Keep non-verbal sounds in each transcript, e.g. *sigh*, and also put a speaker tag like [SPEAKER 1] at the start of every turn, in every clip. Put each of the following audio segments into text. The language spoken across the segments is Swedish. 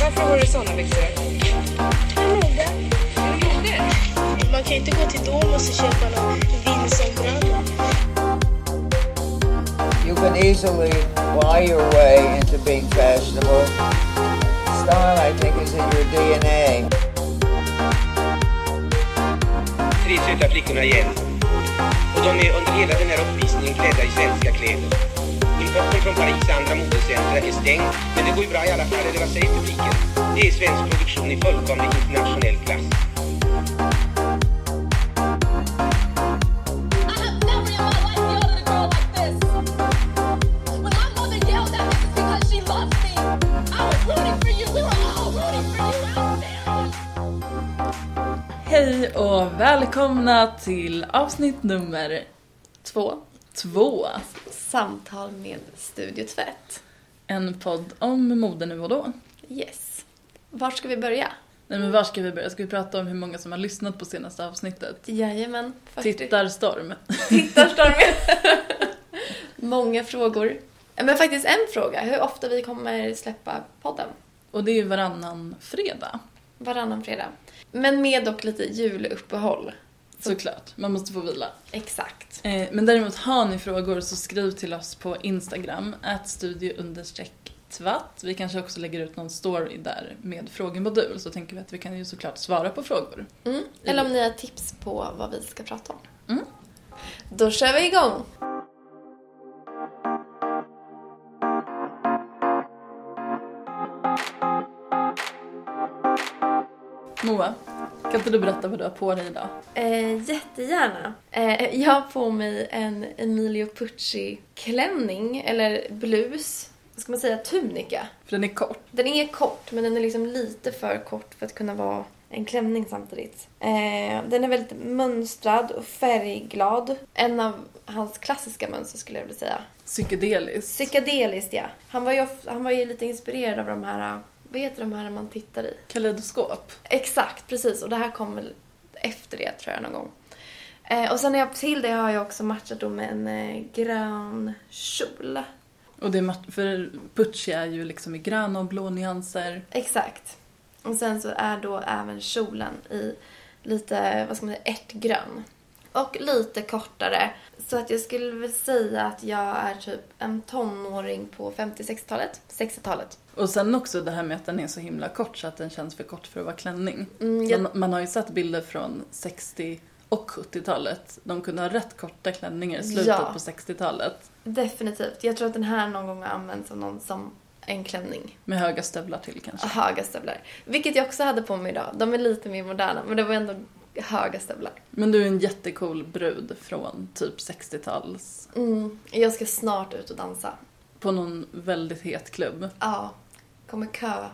[SPEAKER 1] Varför har du såna byxor?
[SPEAKER 2] Mode.
[SPEAKER 1] Är det mode?
[SPEAKER 2] Man kan ju inte gå till Domus och köpa någon Vinson-brallor.
[SPEAKER 3] You can easily buy your way into being fashionable. Style, I think, is in your DNA.
[SPEAKER 4] tre söta flickorna igen. De är under hela den här uppvisningen klädda i svenska kläder. Importen från Paris andra modercentra är stängd, men det går ju bra i alla fall, eller vad säger publiken? Det är svensk produktion i fullkomlig internationell klass.
[SPEAKER 5] Välkomna till avsnitt nummer
[SPEAKER 6] Två.
[SPEAKER 5] två.
[SPEAKER 6] Samtal med Studio Tvätt.
[SPEAKER 5] En podd om mode nu och då.
[SPEAKER 6] Yes. Var ska vi börja?
[SPEAKER 5] Nej men var ska vi börja? Ska vi prata om hur många som har lyssnat på senaste avsnittet?
[SPEAKER 6] Jajamän. 40.
[SPEAKER 5] Tittarstorm.
[SPEAKER 6] Tittarstorm. *laughs* Många frågor. Men faktiskt en fråga. Hur ofta vi kommer släppa podden?
[SPEAKER 5] Och det är varannan fredag.
[SPEAKER 6] Varannan fredag. Men med dock lite juluppehåll.
[SPEAKER 5] Såklart. Man måste få vila.
[SPEAKER 6] Exakt.
[SPEAKER 5] Eh, Men däremot har ni frågor så skriv till oss på Instagram, studio tvatt. Vi kanske också lägger ut någon story där med frågemodul så tänker vi att vi kan ju såklart svara på frågor.
[SPEAKER 6] Mm. Eller om ni har tips på vad vi ska prata om.
[SPEAKER 5] Mm.
[SPEAKER 6] Då kör vi igång!
[SPEAKER 5] Kan inte du berätta vad du har på dig idag?
[SPEAKER 6] Eh, jättegärna. Eh, jag har på mig en Emilio Pucci-klänning, eller blus. Vad ska man säga? Tunika.
[SPEAKER 5] För den är kort.
[SPEAKER 6] Den är kort, men den är liksom lite för kort för att kunna vara en klänning samtidigt. Eh, den är väldigt mönstrad och färgglad. En av hans klassiska mönster skulle jag vilja säga.
[SPEAKER 5] Psykedeliskt.
[SPEAKER 6] Psykedeliskt, ja. Han var ju, han var ju lite inspirerad av de här, vad heter de här man tittar i?
[SPEAKER 5] Kaleidoskop.
[SPEAKER 6] Exakt, precis. Och det här kom väl efter det tror jag någon gång. Eh, och sen har jag, till det har jag också matchat då med en eh, grön kjol.
[SPEAKER 5] Och det är för Pucci är ju liksom i gröna och blå nyanser.
[SPEAKER 6] Exakt. Och sen så är då även kjolen i lite, vad ska man säga, ärtgrön. Och lite kortare. Så att jag skulle väl säga att jag är typ en tonåring på 50-60-talet. 60-talet.
[SPEAKER 5] Och sen också det här med att den är så himla kort så att den känns för kort för att vara klänning.
[SPEAKER 6] Mm, jag-
[SPEAKER 5] man, man har ju sett bilder från 60 och 70-talet. De kunde ha rätt korta klänningar i slutet
[SPEAKER 6] Ja.
[SPEAKER 5] på 60-talet.
[SPEAKER 6] Definitivt. Jag tror att den här någon gång har använts av någon som en klänning.
[SPEAKER 5] Med höga stövlar till kanske.
[SPEAKER 6] Höga stövlar. Vilket jag också hade på mig idag. De är lite mer moderna, men det var ändå höga stövlar.
[SPEAKER 5] Men du är en jättecool brud från typ 60-tals.
[SPEAKER 6] Mm. Jag ska snart ut och dansa.
[SPEAKER 5] På någon väldigt het klubb.
[SPEAKER 6] Ja. Kommer köa.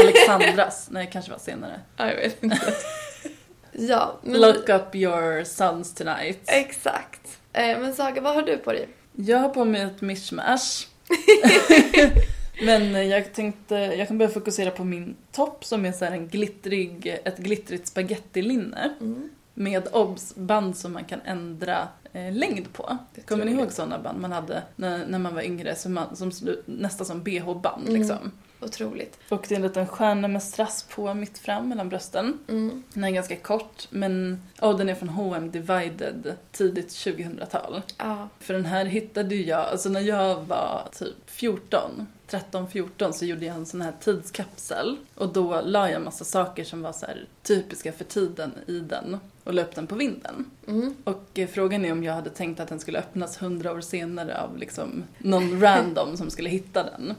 [SPEAKER 5] Alexandras. *laughs* Nej, kanske var senare.
[SPEAKER 6] Ja, jag vet inte. *laughs* ja, men...
[SPEAKER 5] Look up your sons tonight.
[SPEAKER 6] Exakt. Eh, men Saga, vad har du på dig?
[SPEAKER 5] Jag har på mig ett mishmash. *laughs* Men jag tänkte, jag kan börja fokusera på min topp som är så här en glittrig, ett glittrigt spagettilinne.
[SPEAKER 6] Mm.
[SPEAKER 5] Med obs-band som man kan ändra eh, längd på. Kommer ni ihåg sådana band man hade när, när man var yngre? Som, man, som nästan som bh-band
[SPEAKER 6] Mm.
[SPEAKER 5] liksom.
[SPEAKER 6] Otroligt.
[SPEAKER 5] Och det är en liten stjärna med strass på mitt fram mellan brösten.
[SPEAKER 6] Mm.
[SPEAKER 5] Den är ganska kort men oh, den är från H&M Divided tidigt 2000-tal.
[SPEAKER 6] Ja.
[SPEAKER 5] För den här hittade jag, alltså när jag var typ 14, 13-14 så gjorde jag en sån här tidskapsel. Och då la jag massa saker som var så typiska för tiden i den och la upp den på vinden.
[SPEAKER 6] Mm.
[SPEAKER 5] Och eh, frågan är om jag hade tänkt att den skulle öppnas hundra år senare av liksom någon *laughs* random som skulle hitta den.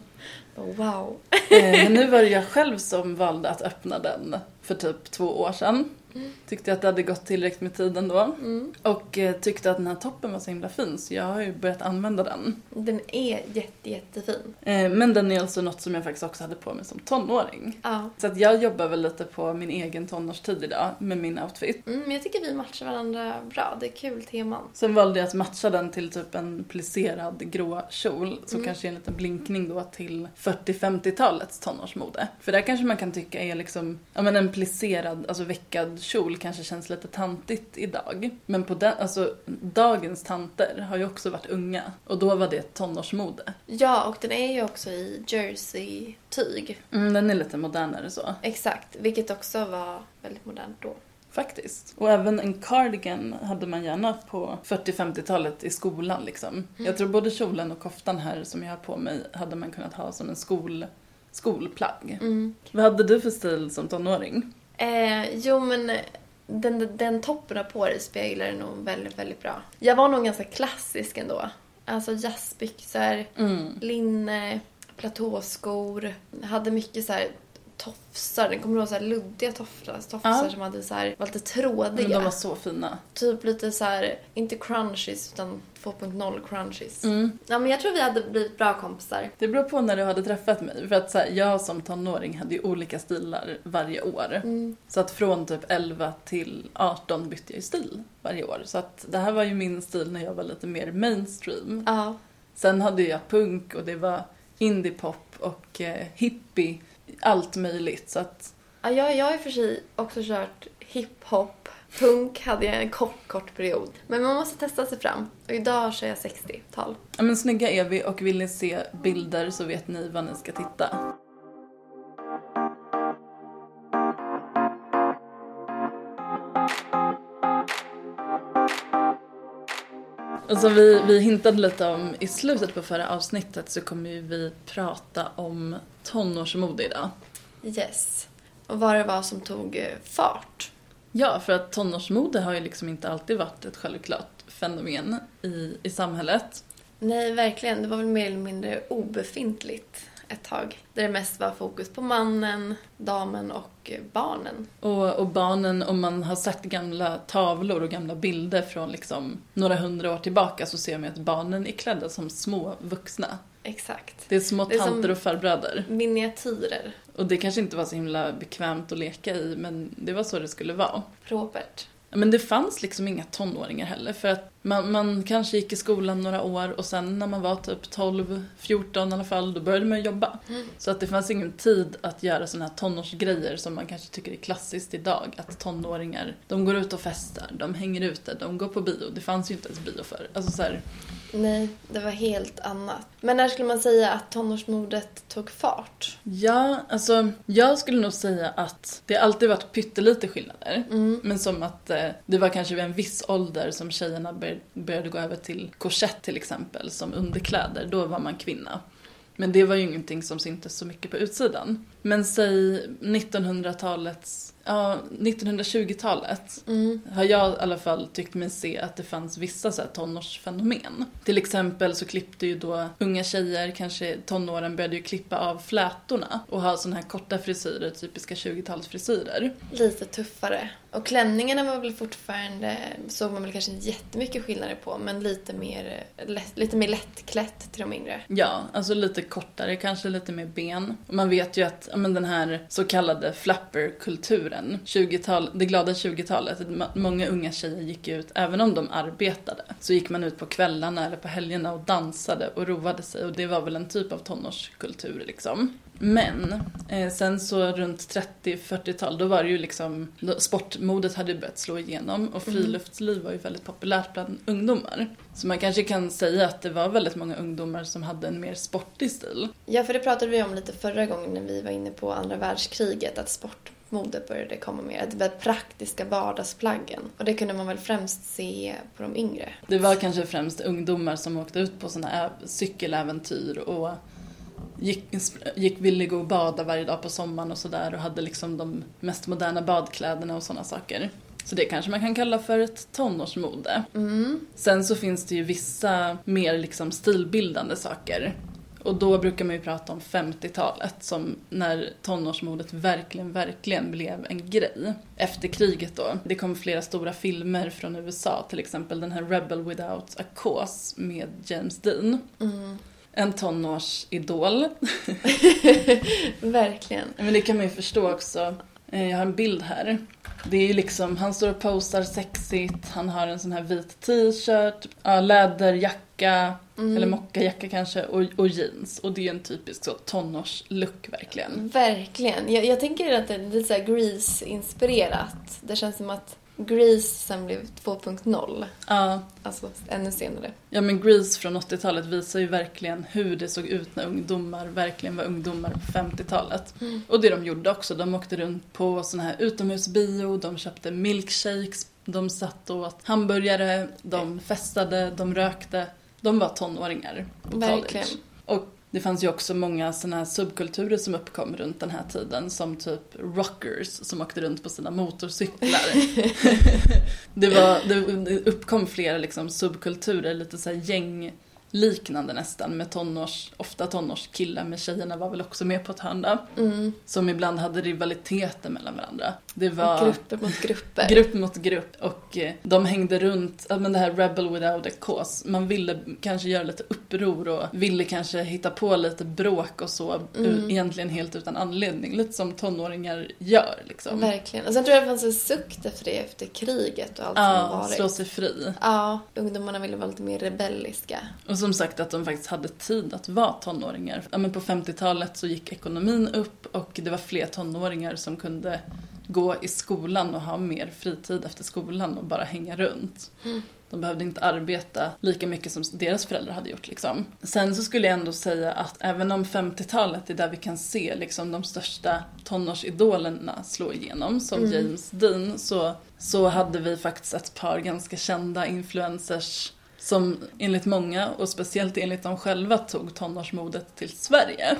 [SPEAKER 6] Wow.
[SPEAKER 5] Eh, Men nu *laughs* var det jag själv som valde att öppna den för typ två år sedan. Tyckte att det hade gått tillräckligt med tiden då.
[SPEAKER 6] Mm.
[SPEAKER 5] Och eh, tyckte att den här toppen var så himla fin så jag har ju börjat använda den.
[SPEAKER 6] Den är jätte, jättefin.
[SPEAKER 5] Eh, Men den är alltså något som jag faktiskt också hade på mig som tonåring.
[SPEAKER 6] Ja.
[SPEAKER 5] Så att jag jobbar väl lite på min egen tonårstid idag med min outfit.
[SPEAKER 6] Mm, men jag tycker vi matchar varandra bra. Det är kul teman.
[SPEAKER 5] Sen valde jag att matcha den till typ en plisserad grå kjol som
[SPEAKER 6] Mm.
[SPEAKER 5] kanske är en liten blinkning då till 40-50-talets tonårsmode. För där kanske man kan tycka är liksom, ja men en plisserad, alltså veckad brudkjol kanske känns lite tantigt idag. Men på den, alltså, dagens tanter har ju också varit unga och då var det ett tonårsmode.
[SPEAKER 6] Ja, och den är ju också i jersey-tyg.
[SPEAKER 5] Mm, den är lite modernare så.
[SPEAKER 6] Exakt, vilket också var väldigt modernt då.
[SPEAKER 5] Faktiskt. Och även en cardigan hade man gärna på 40-50-talet i skolan liksom. Jag tror både kjolen och koftan här som jag har på mig hade man kunnat ha som en skol, skolplagg. Vad hade du för stil som tonåring?
[SPEAKER 6] Eh, jo, men den, den toppen av på dig speglar nog väldigt, väldigt bra. Jag var nog ganska klassisk ändå. Alltså jazzbyxor, linne, platåskor. Hade mycket så här tofsar. Den kommer ihåg så här luddiga tofsar, tofsar
[SPEAKER 5] Ja.
[SPEAKER 6] som hade så här, var lite trådiga.
[SPEAKER 5] Men de var så fina.
[SPEAKER 6] Typ lite så här, inte crunchies utan 2.0 crunchies.
[SPEAKER 5] Mm.
[SPEAKER 6] Ja, men jag tror vi hade blivit bra kompisar.
[SPEAKER 5] Det beror på när du hade träffat mig. För att så här, jag som tonåring hade ju olika stilar varje år. Så att från typ 11 till 18 bytte jag ju stil varje år. Så att det här var ju min stil när jag var lite mer mainstream.
[SPEAKER 6] Ja.
[SPEAKER 5] Sen hade jag punk och det var indiepop och eh, hippie. Allt möjligt. Så att
[SPEAKER 6] Ja, jag, jag har i och för sig också kört hiphop. Punk hade jag en kort, kort period. Men man måste testa sig fram. Och idag kör jag 60-tal.
[SPEAKER 5] Ja men snygga är vi och vill ni se bilder så vet ni var ni ska titta. Som vi, vi hintade lite om i slutet på förra avsnittet så kommer ju vi prata om tonårsmode idag.
[SPEAKER 6] Yes. Och vad det var som tog eh, fart.
[SPEAKER 5] Ja, för att tonårsmode har ju liksom inte alltid varit ett självklart fenomen i, i samhället.
[SPEAKER 6] Nej, verkligen. Det var väl mer eller mindre obefintligt ett tag. Där det mest var fokus på mannen, damen och eh, barnen.
[SPEAKER 5] Och, och barnen, om man har sett gamla tavlor och gamla bilder från liksom några hundra år tillbaka så ser man att barnen är klädda som små vuxna.
[SPEAKER 6] Exakt.
[SPEAKER 5] Det är små
[SPEAKER 6] Det är
[SPEAKER 5] tanter och farbröder.
[SPEAKER 6] Miniatyrer.
[SPEAKER 5] Och det kanske inte var så himla bekvämt att leka i, men det var så det skulle vara.
[SPEAKER 6] Propert.
[SPEAKER 5] Men det fanns liksom inga tonåringar heller för att man, man kanske gick i skolan några år och sen när man var typ 12, 14 i alla fall, då började man jobba. Så att det fanns ingen tid att göra såna här tonårsgrejer som man kanske tycker är klassiskt idag. Att tonåringar, de går ut och festar, de hänger ute, de går på bio. Det fanns ju inte ens bio för. Alltså så här,
[SPEAKER 6] Nej, det var helt annat. Men när skulle man säga att tonårsmodet tog fart?
[SPEAKER 5] Ja, alltså jag skulle nog säga att det alltid varit pyttelite skillnader. Men som att eh, det var kanske vid en viss ålder som tjejerna bör, började gå över till korsett till exempel som underkläder. Då var man kvinna. Men det var ju ingenting som syntes så mycket på utsidan. Men säg 1900-talets, ja 1920-talet har jag i alla fall tyckt mig se att det fanns vissa så här tonårsfenomen. Till exempel så klippte ju då unga tjejer, kanske tonåren, började ju klippa av flätorna och ha såna här korta frisyrer, typiska 20-talsfrisyrer.
[SPEAKER 6] Lite tuffare. Och klänningarna var väl fortfarande, såg man väl kanske inte jättemycket skillnader på, men lite mer, lätt, lite mer lättklätt till de yngre.
[SPEAKER 5] Ja, alltså lite kortare, kanske lite mer ben. Och man vet ju att men den här så kallade flapperkulturen, 20-tal, det glada 20-talet, ma- många unga tjejer gick ut, även om de arbetade, så gick man ut på kvällarna eller på helgerna och dansade och roade sig och det var väl en typ av tonårskultur liksom. Men eh, sen så runt 30-40-tal då var det ju liksom, sportmodet hade börjat slå igenom och friluftsliv var ju väldigt populärt bland ungdomar. Så man kanske kan säga att det var väldigt många ungdomar som hade en mer sportig stil.
[SPEAKER 6] Ja, för det pratade vi om lite förra gången när vi var inne på andra världskriget, att sportmode började komma mer. Det var praktiska vardagsplaggen. Och det kunde man väl främst se på de yngre.
[SPEAKER 5] Det var kanske främst ungdomar som åkte ut på såna här cykeläventyr och gick, gick ville gå och bada varje dag på sommaren och sådär och hade liksom de mest moderna badkläderna och sådana saker. Så det kanske man kan kalla för ett tonårsmode. Sen så finns det ju vissa mer liksom stilbildande saker. Och då brukar man ju prata om 50-talet som när tonårsmodet verkligen, verkligen blev en grej. Efter kriget då. Det kom flera stora filmer från USA, till exempel den här Rebel Without a Cause med James Dean. En tonårsidol. *laughs*
[SPEAKER 6] Verkligen.
[SPEAKER 5] Men det kan man ju förstå också. Eh, Jag har en bild här. Det är ju liksom, han står och posar sexigt, han har en sån här vit t-shirt, ja, läderjacka, eller mockajacka kanske, och, och jeans. Och det är en typisk så tonårslook verkligen.
[SPEAKER 6] Verkligen. Jag, jag tänker att det är lite så här Grease-inspirerat. Det känns som att Grease sen blev 2.0.
[SPEAKER 5] Ja,
[SPEAKER 6] Alltså ännu senare.
[SPEAKER 5] ja men Grease från 80-talet visar ju verkligen hur det såg ut när ungdomar verkligen var ungdomar på 50-talet. Och det de gjorde också, de åkte runt på såna här utomhusbio, de köpte milkshakes, de satt och åt hamburgare, de festade, de rökte. De var tonåringar på
[SPEAKER 6] Verkligen.
[SPEAKER 5] college. Och det fanns ju också många såna här subkulturer som uppkom runt den här tiden som typ rockers som åkte runt på sina motorcyklar. *laughs* det, var, det, uppkom flera liksom subkulturer, lite så här gängliknande nästan med tonårs, ofta tonårskillar men tjejerna var väl också med på ett hörn där. Som ibland hade rivaliteter mellan varandra. Det var
[SPEAKER 6] Grupper mot grupper. *laughs*
[SPEAKER 5] grupp mot grupp och eh, de hängde runt, ja men det här rebel without a cause. Man ville kanske göra lite uppror och ville kanske hitta på lite bråk och så, u- egentligen helt utan anledning. Lite som tonåringar gör liksom.
[SPEAKER 6] Verkligen. Och sen tror jag det fanns en sukt efter det, efter kriget och allt som har
[SPEAKER 5] Ja,
[SPEAKER 6] varit.
[SPEAKER 5] slå sig fri.
[SPEAKER 6] Ja, ungdomarna ville vara lite mer rebelliska.
[SPEAKER 5] Och som sagt att de faktiskt hade tid att vara tonåringar. Ja, men på 50-talet så gick ekonomin upp och det var fler tonåringar som kunde gå i skolan och ha mer fritid efter skolan och bara hänga runt. De behövde inte arbeta lika mycket som deras föräldrar hade gjort. Liksom. Sen så skulle jag ändå säga att även om 50-talet är där vi kan se liksom, de största tonårsidolerna slå igenom, som James Dean, så, så hade vi faktiskt ett par ganska kända influencers som enligt många, och speciellt enligt dem själva, tog tonårsmodet till Sverige.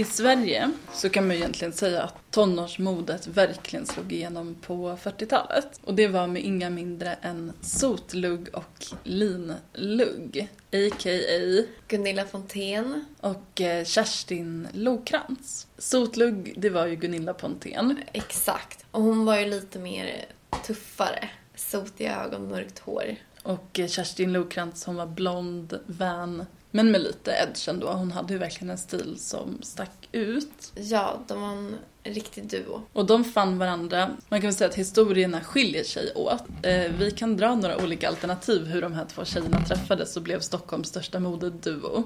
[SPEAKER 5] I Sverige så kan man ju egentligen säga att tonårsmodet verkligen slog igenom på 40-talet. Och det var med inga mindre än sotlugg och linlugg, a.k.a.
[SPEAKER 6] Gunilla Fontén.
[SPEAKER 5] och eh, Kerstin Lokrans. Sotlugg, det var ju Gunilla Pontén.
[SPEAKER 6] Exakt. Och hon var ju lite mer tuffare. Sotiga ögon, mörkt hår.
[SPEAKER 5] Och eh, Kerstin Lokrans, hon var blond, vän, men med lite edge ändå. Hon hade ju verkligen en stil som stack ut.
[SPEAKER 6] Ja, de var en riktig duo.
[SPEAKER 5] Och de fann varandra. Man kan väl säga att historierna skiljer sig åt. Eh, vi kan dra några olika alternativ hur de här två tjejerna träffades och blev Stockholms största modeduo.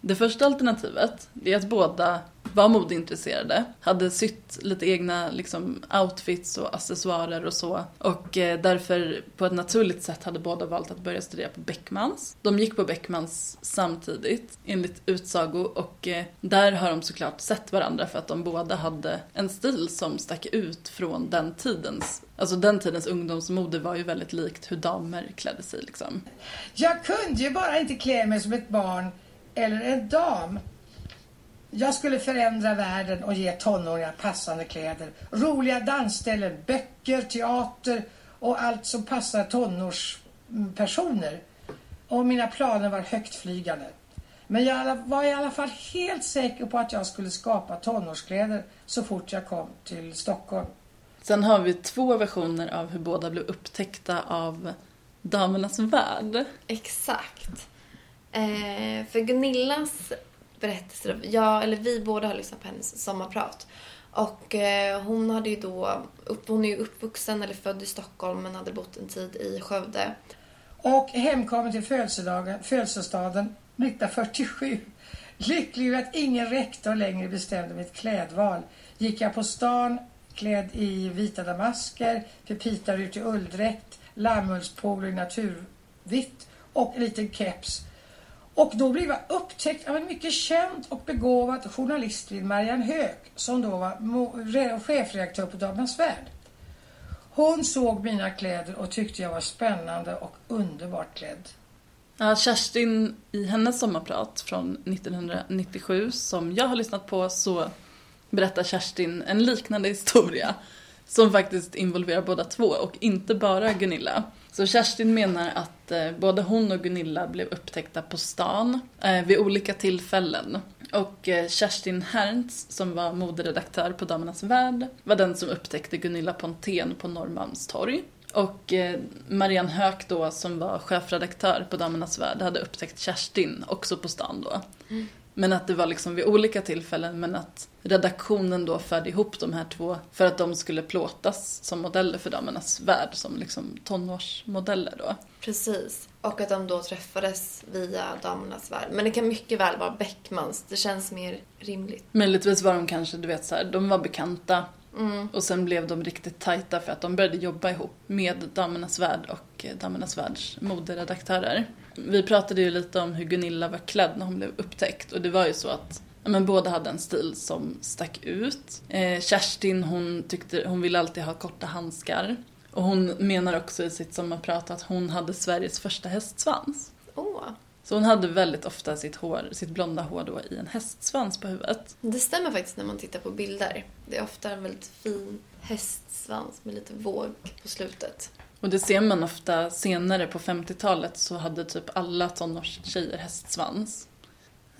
[SPEAKER 5] Det första alternativet är att båda var modeintresserade, hade sytt lite egna liksom, outfits och accessoarer och så. Och eh, därför på ett naturligt sätt hade båda valt att börja studera på Beckmans. De gick på Beckmans samtidigt, enligt utsago, och eh, där har de såklart sett varandra för att de båda hade en stil som stack ut från den tidens Alltså den tidens ungdomsmode var ju väldigt likt hur damer klädde sig liksom.
[SPEAKER 7] Jag kunde ju bara inte klä mig som ett barn eller en dam. Jag skulle förändra världen och ge tonåringar passande kläder. Roliga dansställen, böcker, teater och allt som passar tonårspersoner. Och mina planer var högtflygande. Men jag var i alla fall helt säker på att jag skulle skapa tonårskläder så fort jag kom till Stockholm.
[SPEAKER 5] Sen har vi två versioner av hur båda blev upptäckta av Damernas Värld.
[SPEAKER 6] Exakt. Eh, för Gunillas berättelser, jag, eller vi båda har lyssnat på hennes sommarprat. Och eh, hon hade ju då, upp, hon är ju uppvuxen eller född i Stockholm men hade bott en tid i Skövde.
[SPEAKER 7] och hemkommen till födelsedagen, födelsestaden 1947. Lycklig över att ingen rektor längre bestämde mitt klädval gick jag på stan klädd i vita damasker, pepitarutig ulldräkt, lammullspolo i naturvitt och en liten keps. Och då blev jag upptäckt av en mycket känd och begåvad journalist vid Marianne Höök som då var chefredaktör på Damernas Värld. Hon såg mina kläder och tyckte jag var spännande och underbart klädd.
[SPEAKER 5] Ja, Kerstin, i hennes sommarprat från 1997 som jag har lyssnat på så berättar Kerstin en liknande historia som faktiskt involverar båda två och inte bara Gunilla. Så Kerstin menar att eh, både hon och Gunilla blev upptäckta på stan eh, vid olika tillfällen. Och eh, Kerstin Herntz, som var moderedaktör på Damernas Värld, var den som upptäckte Gunilla Pontén på Norrmalmstorg. Och eh, Marianne Höök då, som var chefredaktör på Damernas Värld, hade upptäckt Kerstin också på stan då. Mm. Men att det var liksom vid olika tillfällen, men att redaktionen då förde ihop de här två för att de skulle plåtas som modeller för Damernas Värld, som liksom tonårsmodeller då.
[SPEAKER 6] Precis. Och att de då träffades via Damernas Värld. Men det kan mycket väl vara Beckmans. Det känns mer rimligt.
[SPEAKER 5] Möjligtvis var de kanske, du vet så här, de var bekanta och sen blev de riktigt tajta för att de började jobba ihop med Damernas Värld och eh, Damernas Världs moderedaktörer. Vi pratade ju lite om hur Gunilla var klädd när hon blev upptäckt och det var ju så att men båda hade en stil som stack ut. Eh, Kerstin hon, tyckte, hon ville alltid ha korta handskar. Och hon menar också i sitt sommarprat att hon hade Sveriges första hästsvans.
[SPEAKER 6] Åh,
[SPEAKER 5] Så hon hade väldigt ofta sitt, hår, sitt blonda hår då i en hästsvans på huvudet.
[SPEAKER 6] det stämmer faktiskt när man tittar på bilder. Det är ofta en väldigt fin hästsvans med lite våg på slutet.
[SPEAKER 5] Och det ser man ofta senare på 50-talet så hade typ alla tonårstjejer hästsvans.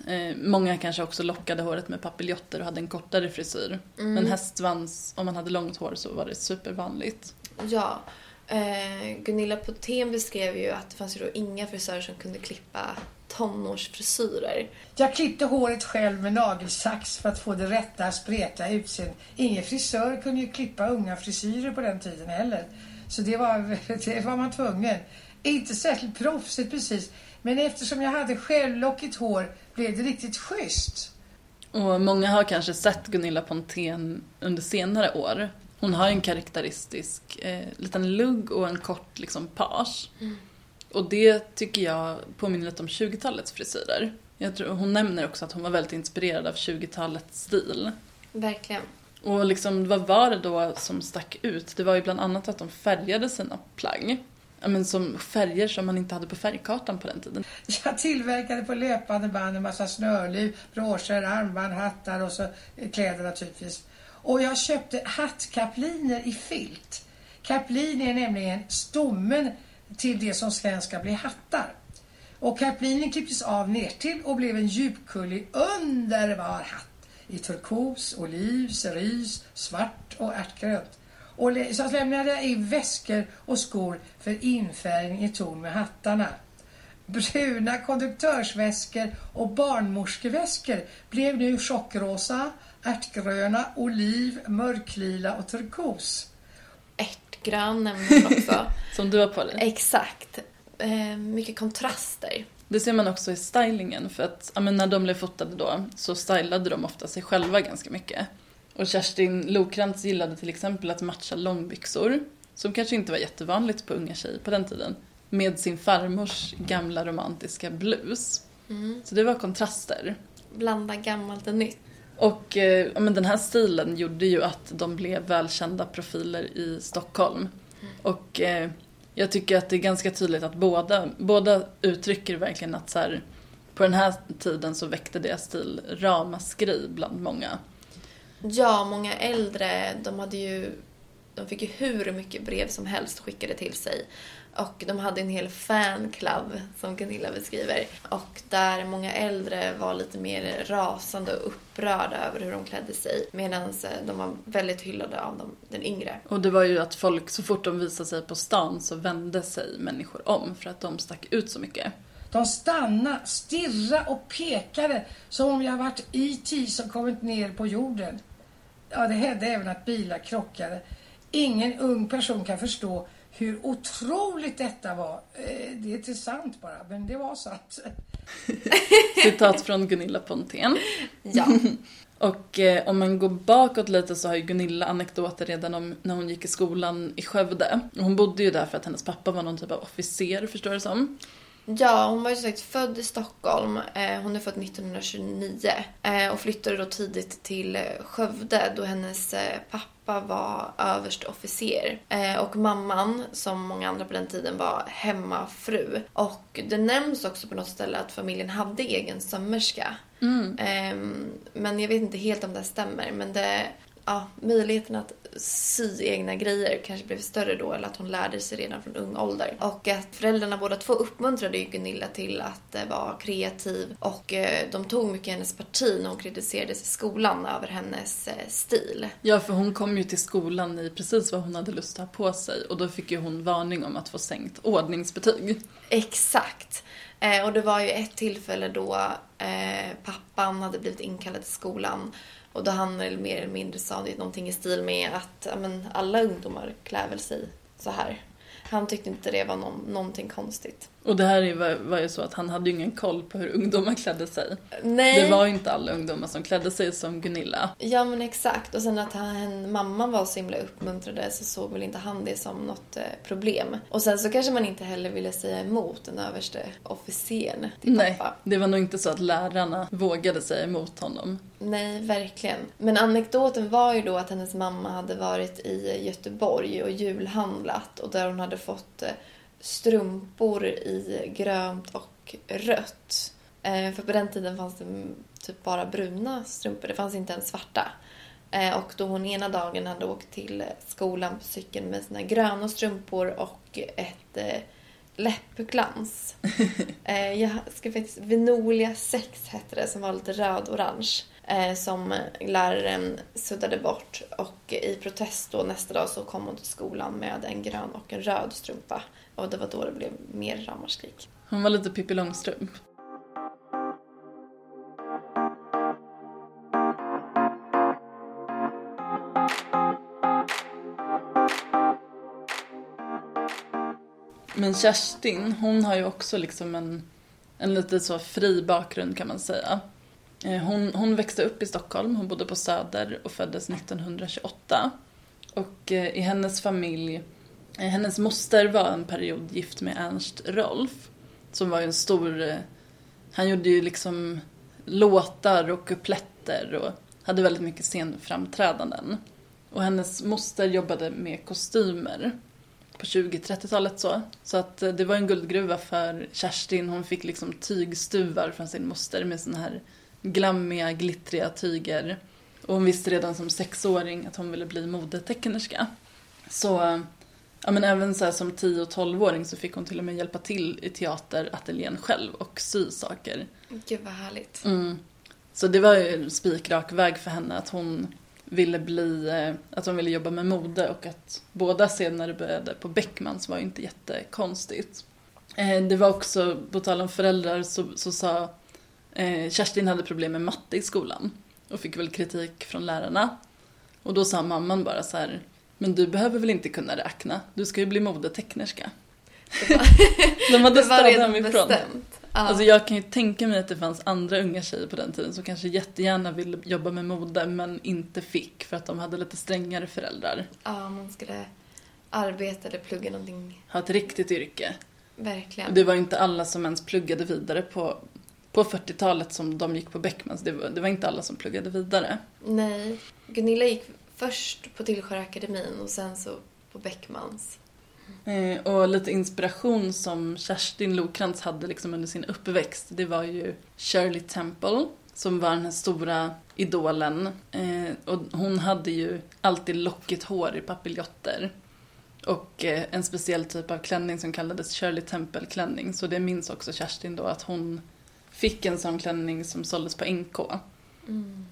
[SPEAKER 5] Eh, många kanske också lockade håret med papiljotter och hade en kortare frisyr. Men hästsvans, om man hade långt hår så var det supervanligt.
[SPEAKER 6] Ja. Eh, Gunilla Potén beskrev ju att det fanns ju då inga frisörer som kunde klippa tonårsfrisyrer.
[SPEAKER 7] Jag klippte håret själv med nagelsax för att få det rätta spretiga utseendet. Ingen frisör kunde ju klippa unga frisyrer på den tiden heller. Så det var, *laughs* det var man tvungen. Inte särskilt proffsigt precis. Men eftersom jag hade självlockigt hår blev det riktigt schysst.
[SPEAKER 5] Och många har kanske sett Gunilla Pontén under senare år. Hon har en karaktäristisk eh, liten lugg och en kort liksom page. Och det tycker jag påminner lite om 20-talets frisyrer. Jag tror, hon nämner också att hon var väldigt inspirerad av 20-talets stil.
[SPEAKER 6] Verkligen.
[SPEAKER 5] Och liksom, vad var det då som stack ut? Det var ju bland annat att de färgade sina plagg. Men som färger som man inte hade på färgkartan på den tiden.
[SPEAKER 7] Jag tillverkade på löpande band en massa snörliv, broscher, armband, hattar och så eh, kläder naturligtvis. Och jag köpte hattkapliner i filt. Kaplin är nämligen stommen till det som sen ska bli hattar. Och kaplinen klipptes av ner till och blev en djupkullig underbar hatt i turkos, oliv, cerise, svart och ärtgrönt. Och så lämnade jag i väskor och skor för infärgning i ton med hattarna. Bruna konduktörsväskor och barnmorskeväskor blev nu chockrosa, ärtgröna, oliv, mörklila och turkos.
[SPEAKER 6] Ärtgrön hon också. *laughs*
[SPEAKER 5] Som du har på dig.
[SPEAKER 6] Exakt. Eh, mycket kontraster.
[SPEAKER 5] Det ser man också i stylingen för att ja, när de blev fotade då så stylade de ofta sig själva ganska mycket. Och Kerstin Lokrantz gillade till exempel att matcha långbyxor, som kanske inte var jättevanligt på unga tjejer på den tiden, med sin farmors gamla romantiska blus. Så det var kontraster.
[SPEAKER 6] Blanda gammalt och nytt.
[SPEAKER 5] Och eh, ja, men den här stilen gjorde ju att de blev välkända profiler i Stockholm. Och eh, jag tycker att det är ganska tydligt att båda, båda uttrycker verkligen att så här, på den här tiden så väckte deras stil ramaskri bland många.
[SPEAKER 6] Ja, många äldre, de hade ju... De fick ju hur mycket brev som helst skickade till sig. Och de hade en hel fanclub, som Gunilla beskriver. Och där många äldre var lite mer rasande och upprörda över hur de klädde sig. Medan de var väldigt hyllade av de, den yngre.
[SPEAKER 5] Och det var ju att folk, så fort de visade sig på stan så vände sig människor om för att de stack ut så mycket.
[SPEAKER 7] De stannade, stirrade och pekade som om jag varit E.T. som kommit ner på jorden. Ja, det hände även att bilar krockade. Ingen ung person kan förstå hur otroligt detta var. Eh, Det är inte sant bara, men det var sant. *laughs*
[SPEAKER 5] Citat från Gunilla Pontén.
[SPEAKER 6] Ja. *laughs*
[SPEAKER 5] Och eh, om man går bakåt lite så har ju Gunilla anekdoter redan om när hon gick i skolan i Skövde. Hon bodde ju där för att hennes pappa var någon typ av officer, förstår du som.
[SPEAKER 6] Ja, hon var ju sagt född i Stockholm. Eh, Hon är född 1929 eh, och flyttade då tidigt till eh, Skövde då hennes pappa var överstofficer. Och mamman, som många andra på den tiden, var hemmafru. Och det nämns också på något ställe att familjen hade egen sömmerska. Ehm, Men jag vet inte helt om det stämmer. Men det ja, möjligheten att sy egna grejer kanske blev större då, eller att hon lärde sig redan från ung ålder. Och att föräldrarna båda två uppmuntrade ju Gunilla till att eh, vara kreativ och eh, de tog mycket hennes parti när hon kritiserades i skolan över hennes eh, stil.
[SPEAKER 5] Ja, för hon kom ju till skolan i precis vad hon hade lust att ha på sig och då fick ju hon varning om att få sänkt ordningsbetyg.
[SPEAKER 6] Exakt. Eh, och det var ju ett tillfälle då eh, pappan hade blivit inkallad till skolan och då han mer eller mindre sa det någonting i stil med att men, alla ungdomar klär väl sig så här. Han tyckte inte det var någon, någonting konstigt.
[SPEAKER 5] Och det här var, var ju så att han hade ju ingen koll på hur ungdomar klädde sig.
[SPEAKER 6] Nej.
[SPEAKER 5] Det var ju inte alla ungdomar som klädde sig som Gunilla.
[SPEAKER 6] Ja men exakt. Och sen att han, mamman var så himla uppmuntrade så såg väl inte han det som något eh, problem. Och sen så kanske man inte heller ville säga emot den överste officeren till
[SPEAKER 5] Nej,
[SPEAKER 6] pappa.
[SPEAKER 5] det var nog inte så att lärarna vågade säga emot honom.
[SPEAKER 6] Nej, verkligen. Men anekdoten var ju då att hennes mamma hade varit i Göteborg och julhandlat och där hon hade fått eh, strumpor i grönt och rött. Eh, För på den tiden fanns det typ bara bruna strumpor, det fanns inte ens svarta. Eh, Och då hon ena dagen hade åkt till skolan på cykeln med sina gröna strumpor och ett eh, läppglans. *laughs* Jag ska faktiskt, Vinolia 6 hette det, som var lite röd-orange. Som läraren suddade bort och i protest då nästa dag så kom hon till skolan med en grön och en röd strumpa. Och det var då det blev mer ramaskrik.
[SPEAKER 5] Hon var lite Pippi Långstrump. Men Kerstin, hon har ju också liksom en, en lite så fri bakgrund kan man säga. Eh, hon, hon växte upp i Stockholm, hon bodde på Söder och föddes 1928. Och eh, i hennes familj, Eh, hennes moster var en period gift med Ernst Rolf. Som var ju en stor, eh, han gjorde ju liksom låtar och kupletter och hade väldigt mycket scenframträdanden. Och hennes moster jobbade med kostymer på 20-30-talet så. Så att eh, det var en guldgruva för Kerstin. Hon fick liksom tygstuvar från sin moster med såna här glammiga, glittriga tyger. Och hon visste redan som sexåring att hon ville bli modetecknerska. Så, ja men även så som 10 och 12-åring så fick hon till och med hjälpa till i teaterateljén själv och sy saker.
[SPEAKER 6] Gud vad härligt.
[SPEAKER 5] Mm. Så det var ju en spikrak väg för henne att hon ville bli, eh, att hon ville jobba med mode och att båda senare började på Beckmans var ju inte jättekonstigt. Eh, Det var också, på tal om föräldrar, så, så sa eh, Kerstin hade problem med matte i skolan och fick väl kritik från lärarna. Och då sa mamman bara så här, men du behöver väl inte kunna räkna, du ska ju bli modetecknerska. *laughs* De hade
[SPEAKER 6] Det var redan
[SPEAKER 5] hemifrån.
[SPEAKER 6] bestämt. Ja.
[SPEAKER 5] Alltså jag kan ju tänka mig att det fanns andra unga tjejer på den tiden som kanske jättegärna ville jobba med mode men inte fick för att de hade lite strängare föräldrar.
[SPEAKER 6] ja, man skulle arbeta eller plugga någonting.
[SPEAKER 5] Ha ett riktigt yrke.
[SPEAKER 6] Verkligen.
[SPEAKER 5] Det var ju inte alla som ens pluggade vidare på, på 40-talet som de gick på Beckmans. Det var, det var inte alla som pluggade vidare.
[SPEAKER 6] Nej. Gunilla gick först på Tillsjöakademin och sen så på Beckmans.
[SPEAKER 5] Eh, och lite inspiration som Kerstin Lokrantz hade liksom under sin uppväxt, det var ju Shirley Temple som var den här stora idolen. Eh, och hon hade ju alltid lockigt hår i papiljotter. Och eh, en speciell typ av klänning som kallades Shirley Temple-klänning. Så det minns också Kerstin då att hon fick en sån klänning som såldes på NK.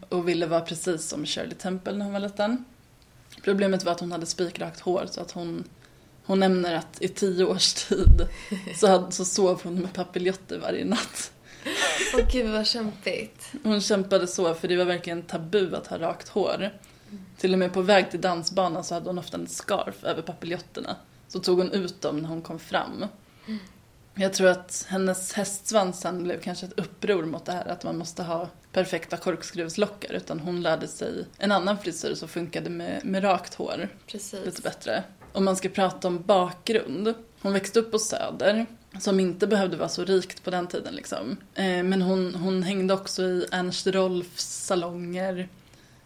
[SPEAKER 5] Och ville vara precis som Shirley Temple när hon var liten. Problemet var att hon hade spikrakt hår så att hon hon nämner att i tio års tid *laughs* så, hade, så sov hon med papiljotter varje natt.
[SPEAKER 6] Åh gud vad kämpigt.
[SPEAKER 5] Hon kämpade så för det var verkligen tabu att ha rakt hår. Till och med på väg till dansbanan så hade hon ofta en scarf över papiljetterna. Så tog hon ut dem när hon kom fram. Jag tror att hennes hästsvans sen blev kanske ett uppror mot det här att man måste ha perfekta korkskruvslockar. Utan hon lärde sig en annan frisyr som funkade med, med rakt hår
[SPEAKER 6] Precis.
[SPEAKER 5] lite bättre. Om man ska prata om bakgrund. Hon växte upp på Söder, som inte behövde vara så rikt på den tiden liksom. Eh, Men hon, hon hängde också i Ernst Rolfs salonger.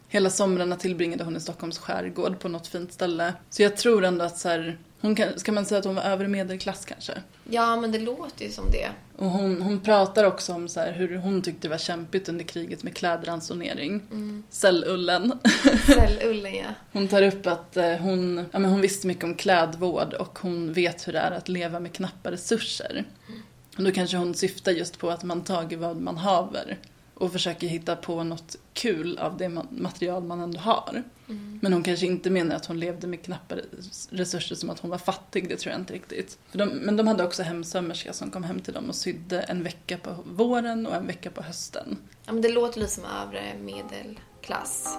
[SPEAKER 5] Hela somrarna tillbringade hon i Stockholms skärgård på något fint ställe. Så jag tror ändå att så här, Hon kan, ska man säga att hon var övre medelklass kanske?
[SPEAKER 6] Ja, men det låter ju som det.
[SPEAKER 5] Och hon, hon pratar också om så hur hon tyckte det var kämpigt under kriget med klädransonering.
[SPEAKER 6] Mm.
[SPEAKER 5] Cellullen.
[SPEAKER 6] Cellullen, ja. *laughs*
[SPEAKER 5] Hon tar upp att eh, hon, ja, men hon visste mycket om klädvård och hon vet hur det är att leva med knappa resurser. Och då kanske hon syftar just på att man tager vad man haver och försöker hitta på något kul av det ma- material man ändå har. Men hon kanske inte menar att hon levde med knappa res- resurser som att hon var fattig, det tror jag inte riktigt. De, men de hade också hemsömmerska som kom hem till dem och sydde en vecka på våren och en vecka på hösten.
[SPEAKER 6] ja men det låter lite som övre medelklass.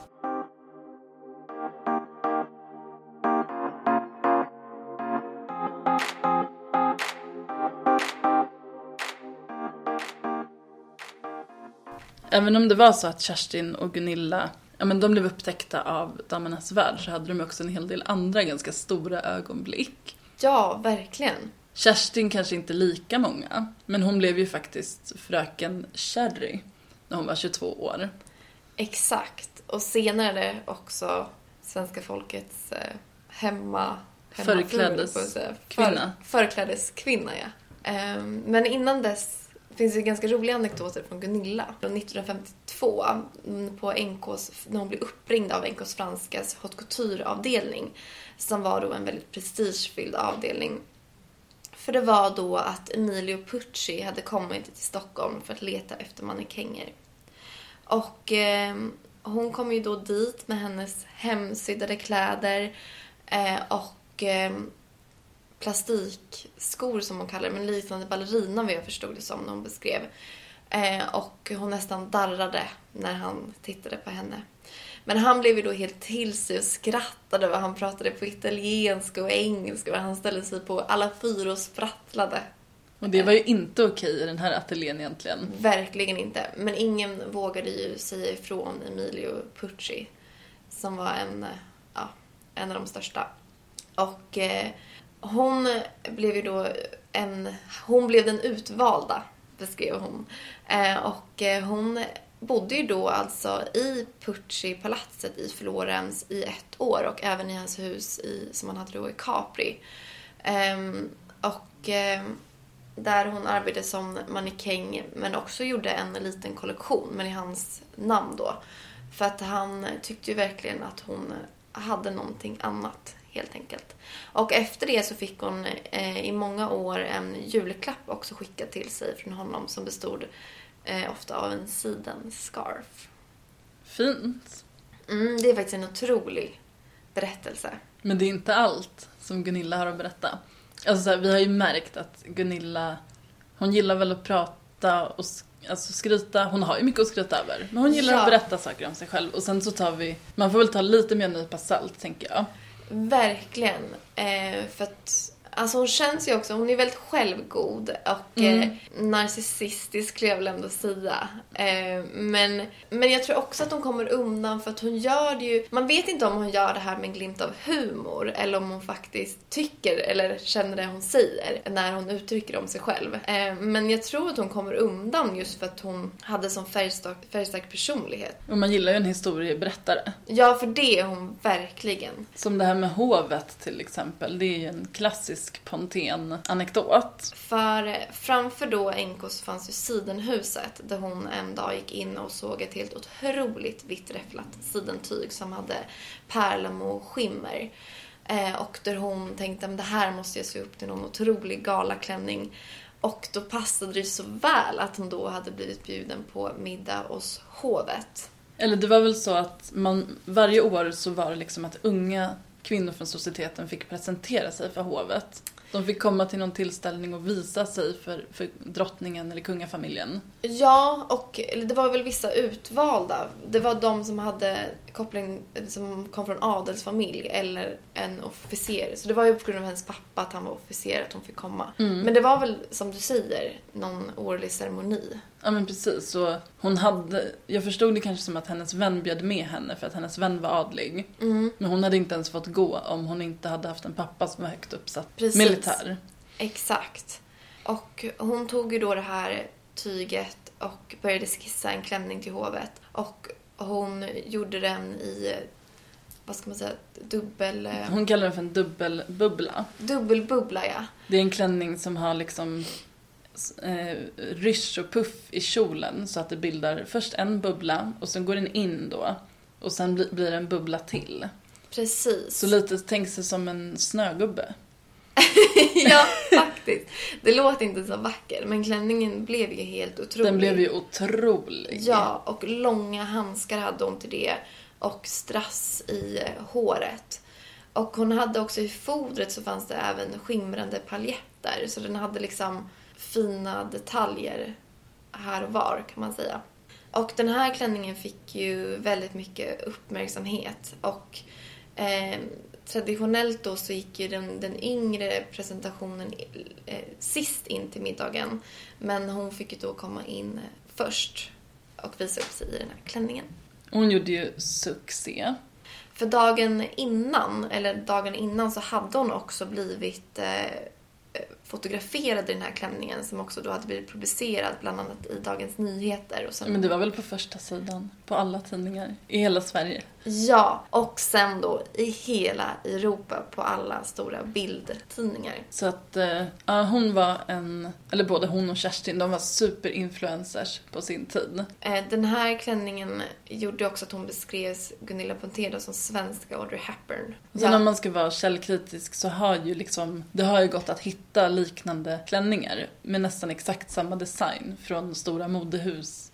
[SPEAKER 5] Även om det var så att Kerstin och Gunilla Ja, men de blev upptäckta av Damernas Värld så hade de också en hel del andra ganska stora ögonblick.
[SPEAKER 6] Ja, verkligen.
[SPEAKER 5] Kerstin kanske inte lika många, men hon blev ju faktiskt fröken Cherry när hon var 22 år.
[SPEAKER 6] Exakt. Och senare också svenska folkets eh, hemma... hemmafru,
[SPEAKER 5] Förklädes-
[SPEAKER 6] får jag säga.
[SPEAKER 5] kvinna.
[SPEAKER 6] För, förklädeskvinna, ja. Ehm, men innan dess finns det ganska roliga anekdoter från Gunilla. Från 1952, mm, på NKs, när hon blev uppringd av NKs franskas haute couture-avdelning, som var då en väldigt prestigefylld avdelning. För det var då att Emilio Pucci hade kommit till Stockholm för att leta efter mannekänger. Och eh, hon kom ju då dit med hennes hemsyddade kläder eh, och eh, plastikskor som hon kallar det, men liknande ballerina vad jag förstod det som när hon beskrev. Eh, och hon nästan darrade när han tittade på henne. Men han blev ju då helt till sig och skrattade och han pratade på italienska och engelska och han ställde sig på alla fyra och sprattlade.
[SPEAKER 5] Och det var ju inte okej i den här ateljén egentligen.
[SPEAKER 6] Verkligen inte. Men ingen vågade ju säga ifrån Emilio Pucci. Som var en, ja, en av de största. Och eh, hon blev ju då en... Hon blev den utvalda, beskrev hon. Eh, och eh, hon bodde ju då alltså i Pucci-palatset i Florens i ett år och även i hans hus i, som han hade då i Capri. Ehm, och ehm, där hon arbetade som mannekäng men också gjorde en liten kollektion, men i hans namn då. För att han tyckte ju verkligen att hon hade någonting annat, helt enkelt. Och efter det så fick hon eh, i många år en julklapp också skickad till sig från honom som bestod eh, ofta av en sidenscarf.
[SPEAKER 5] Fint.
[SPEAKER 6] Mm, det är faktiskt en otrolig berättelse.
[SPEAKER 5] Men det är inte allt som Gunilla har att berätta. Alltså så här, vi har ju märkt att Gunilla, hon gillar väl att prata och alltså skryta. Hon har ju mycket att skryta över. Men hon gillar
[SPEAKER 6] Ja.
[SPEAKER 5] att berätta saker om sig själv. Och sen så tar vi, man får väl ta lite mer nypa salt tänker jag.
[SPEAKER 6] Verkligen. Eh, för att Alltså hon känns ju också, hon är väldigt självgod och eh, narcissistisk skulle jag väl ändå säga. Eh, men, men jag tror också att hon kommer undan för att hon gör det ju, man vet inte om hon gör det här med en glimt av humor eller om hon faktiskt tycker eller känner det hon säger när hon uttrycker om sig själv. Eh, men jag tror att hon kommer undan just för att hon hade sån färgstark, färgstark personlighet.
[SPEAKER 5] Och man gillar ju en historieberättare.
[SPEAKER 6] Ja, för det är hon verkligen.
[SPEAKER 5] Som det här med hovet till exempel. Det är ju en klassisk Pontén-anekdot.
[SPEAKER 6] För framför då NK så fanns ju Sidenhuset där hon en dag gick in och såg ett helt otroligt vitt räfflat sidentyg som hade pärlamo skimmer. Eh, och där hon tänkte att det här måste jag se upp till någon otrolig galaklänning. Och då passade det så väl att hon då hade blivit bjuden på middag hos hovet.
[SPEAKER 5] Eller det var väl så att man, varje år så var det liksom att unga kvinnor från societeten fick presentera sig för hovet. De fick komma till någon tillställning och visa sig för, för drottningen eller kungafamiljen.
[SPEAKER 6] Ja, och det var väl vissa utvalda. Det var de som hade koppling, som kom från adelsfamilj eller en officer. Så det var ju på grund av hennes pappa att han var officer att hon fick komma. Men det var väl, som du säger, någon årlig ceremoni.
[SPEAKER 5] Ja men precis, så hon hade, jag förstod det kanske som att hennes vän bjöd med henne för att hennes vän var adlig. Men hon hade inte ens fått gå om hon inte hade haft en pappa som var högt uppsatt
[SPEAKER 6] Precis.
[SPEAKER 5] Militär.
[SPEAKER 6] Exakt. Och hon tog ju då det här tyget och började skissa en klänning till hovet. Och hon gjorde den i vad ska man säga, dubbel... eh,
[SPEAKER 5] Hon kallar den för en dubbelbubbla.
[SPEAKER 6] Dubbelbubbla ja.
[SPEAKER 5] Det är en klänning som har liksom eh, rysch och puff i kjolen så att det bildar först en bubbla och sen går den in då och sen bli, blir det en bubbla till.
[SPEAKER 6] Precis.
[SPEAKER 5] Så lite tänk sig som en snögubbe. *laughs*
[SPEAKER 6] ja, *laughs* faktiskt. Det låter inte så vackert, men klänningen blev ju helt otrolig.
[SPEAKER 5] Den blev ju otrolig.
[SPEAKER 6] Ja, och långa handskar hade hon till det och strass i eh, håret. Och hon hade också i fodret så fanns det även skimrande paljetter. Så den hade liksom fina detaljer här och var kan man säga. Och den här klänningen fick ju väldigt mycket uppmärksamhet. Och eh, traditionellt då så gick ju den, den yngre presentationen eh, sist in till middagen. Men hon fick ju då komma in först och visa upp sig i den här klänningen.
[SPEAKER 5] Hon gjorde ju succé.
[SPEAKER 6] För dagen innan, eller dagen innan så hade hon också blivit eh, fotograferad i den här klänningen som också då hade blivit publicerad bland annat i Dagens Nyheter. Och sen,
[SPEAKER 5] Men det var väl på första sidan på alla tidningar i hela Sverige.
[SPEAKER 6] Ja, och sen då i hela Europa på alla stora bildtidningar.
[SPEAKER 5] Så att eh, ja, hon var en, eller både hon och Kerstin, de var superinfluencers på sin tid.
[SPEAKER 6] Eh, Den här klänningen gjorde också att hon beskrevs, Gunilla Pontero, som svenska Audrey Hepburn.
[SPEAKER 5] Så när man ska vara källkritisk så har ju liksom, det har ju gått att hitta liknande klänningar med nästan exakt samma design från stora modehus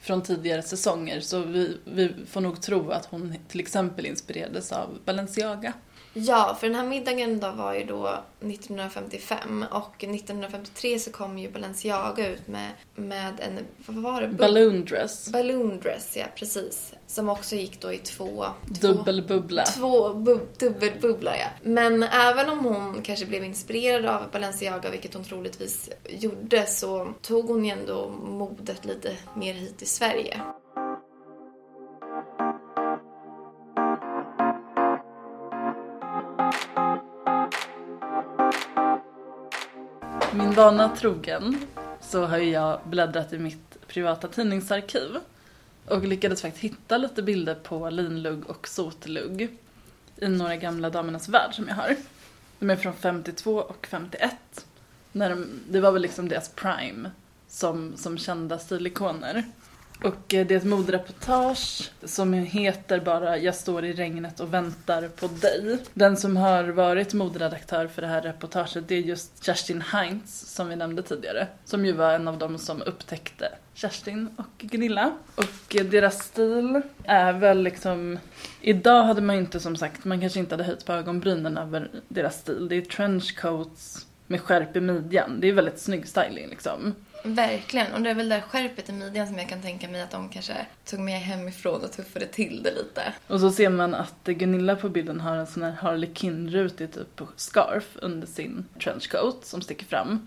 [SPEAKER 5] från tidigare säsonger. Så vi, vi får nog tro att hon till exempel inspirerades av Balenciaga.
[SPEAKER 6] Ja, för den här middagen då var ju då 1955 och 1953 så kom ju Balenciaga ut med, med en, vad var det?
[SPEAKER 5] Balloon dress,
[SPEAKER 6] Balloon dress, ja precis. Som också gick då i två...
[SPEAKER 5] dubbelbubbla.
[SPEAKER 6] Två bub, dubbelbubbla, ja. Men även om hon kanske blev inspirerad av Balenciaga, vilket hon troligtvis gjorde, så tog hon ju ändå modet lite mer hit till Sverige.
[SPEAKER 5] Vana trogen så har ju jag bläddrat i mitt privata tidningsarkiv och lyckades faktiskt hitta lite bilder på linlugg och sotlugg i några gamla Damernas Värld som jag har. De är från 52 och 51. När de, det var väl liksom deras prime som, som kända stilikoner. Och eh, det är ett modereportage som heter bara Jag står i regnet och väntar på dig. Den som har varit moderedaktör för det här reportaget det är just Kerstin Heinz som vi nämnde tidigare. Som ju var en av dem som upptäckte Kerstin och Gunilla. Och eh, deras stil är väl liksom Idag hade man ju inte som sagt, man kanske inte hade höjt på ögonbrynen över deras stil. Det är trenchcoats med skärp i midjan. Det är väldigt snygg styling liksom.
[SPEAKER 6] Verkligen, och det är väl det där skärpet i midjan som jag kan tänka mig att de kanske tog med hemifrån och tuffade till det lite.
[SPEAKER 5] Och så ser man att Gunilla på bilden har en sån här harlekinrutig typ scarf under sin trenchcoat som sticker fram.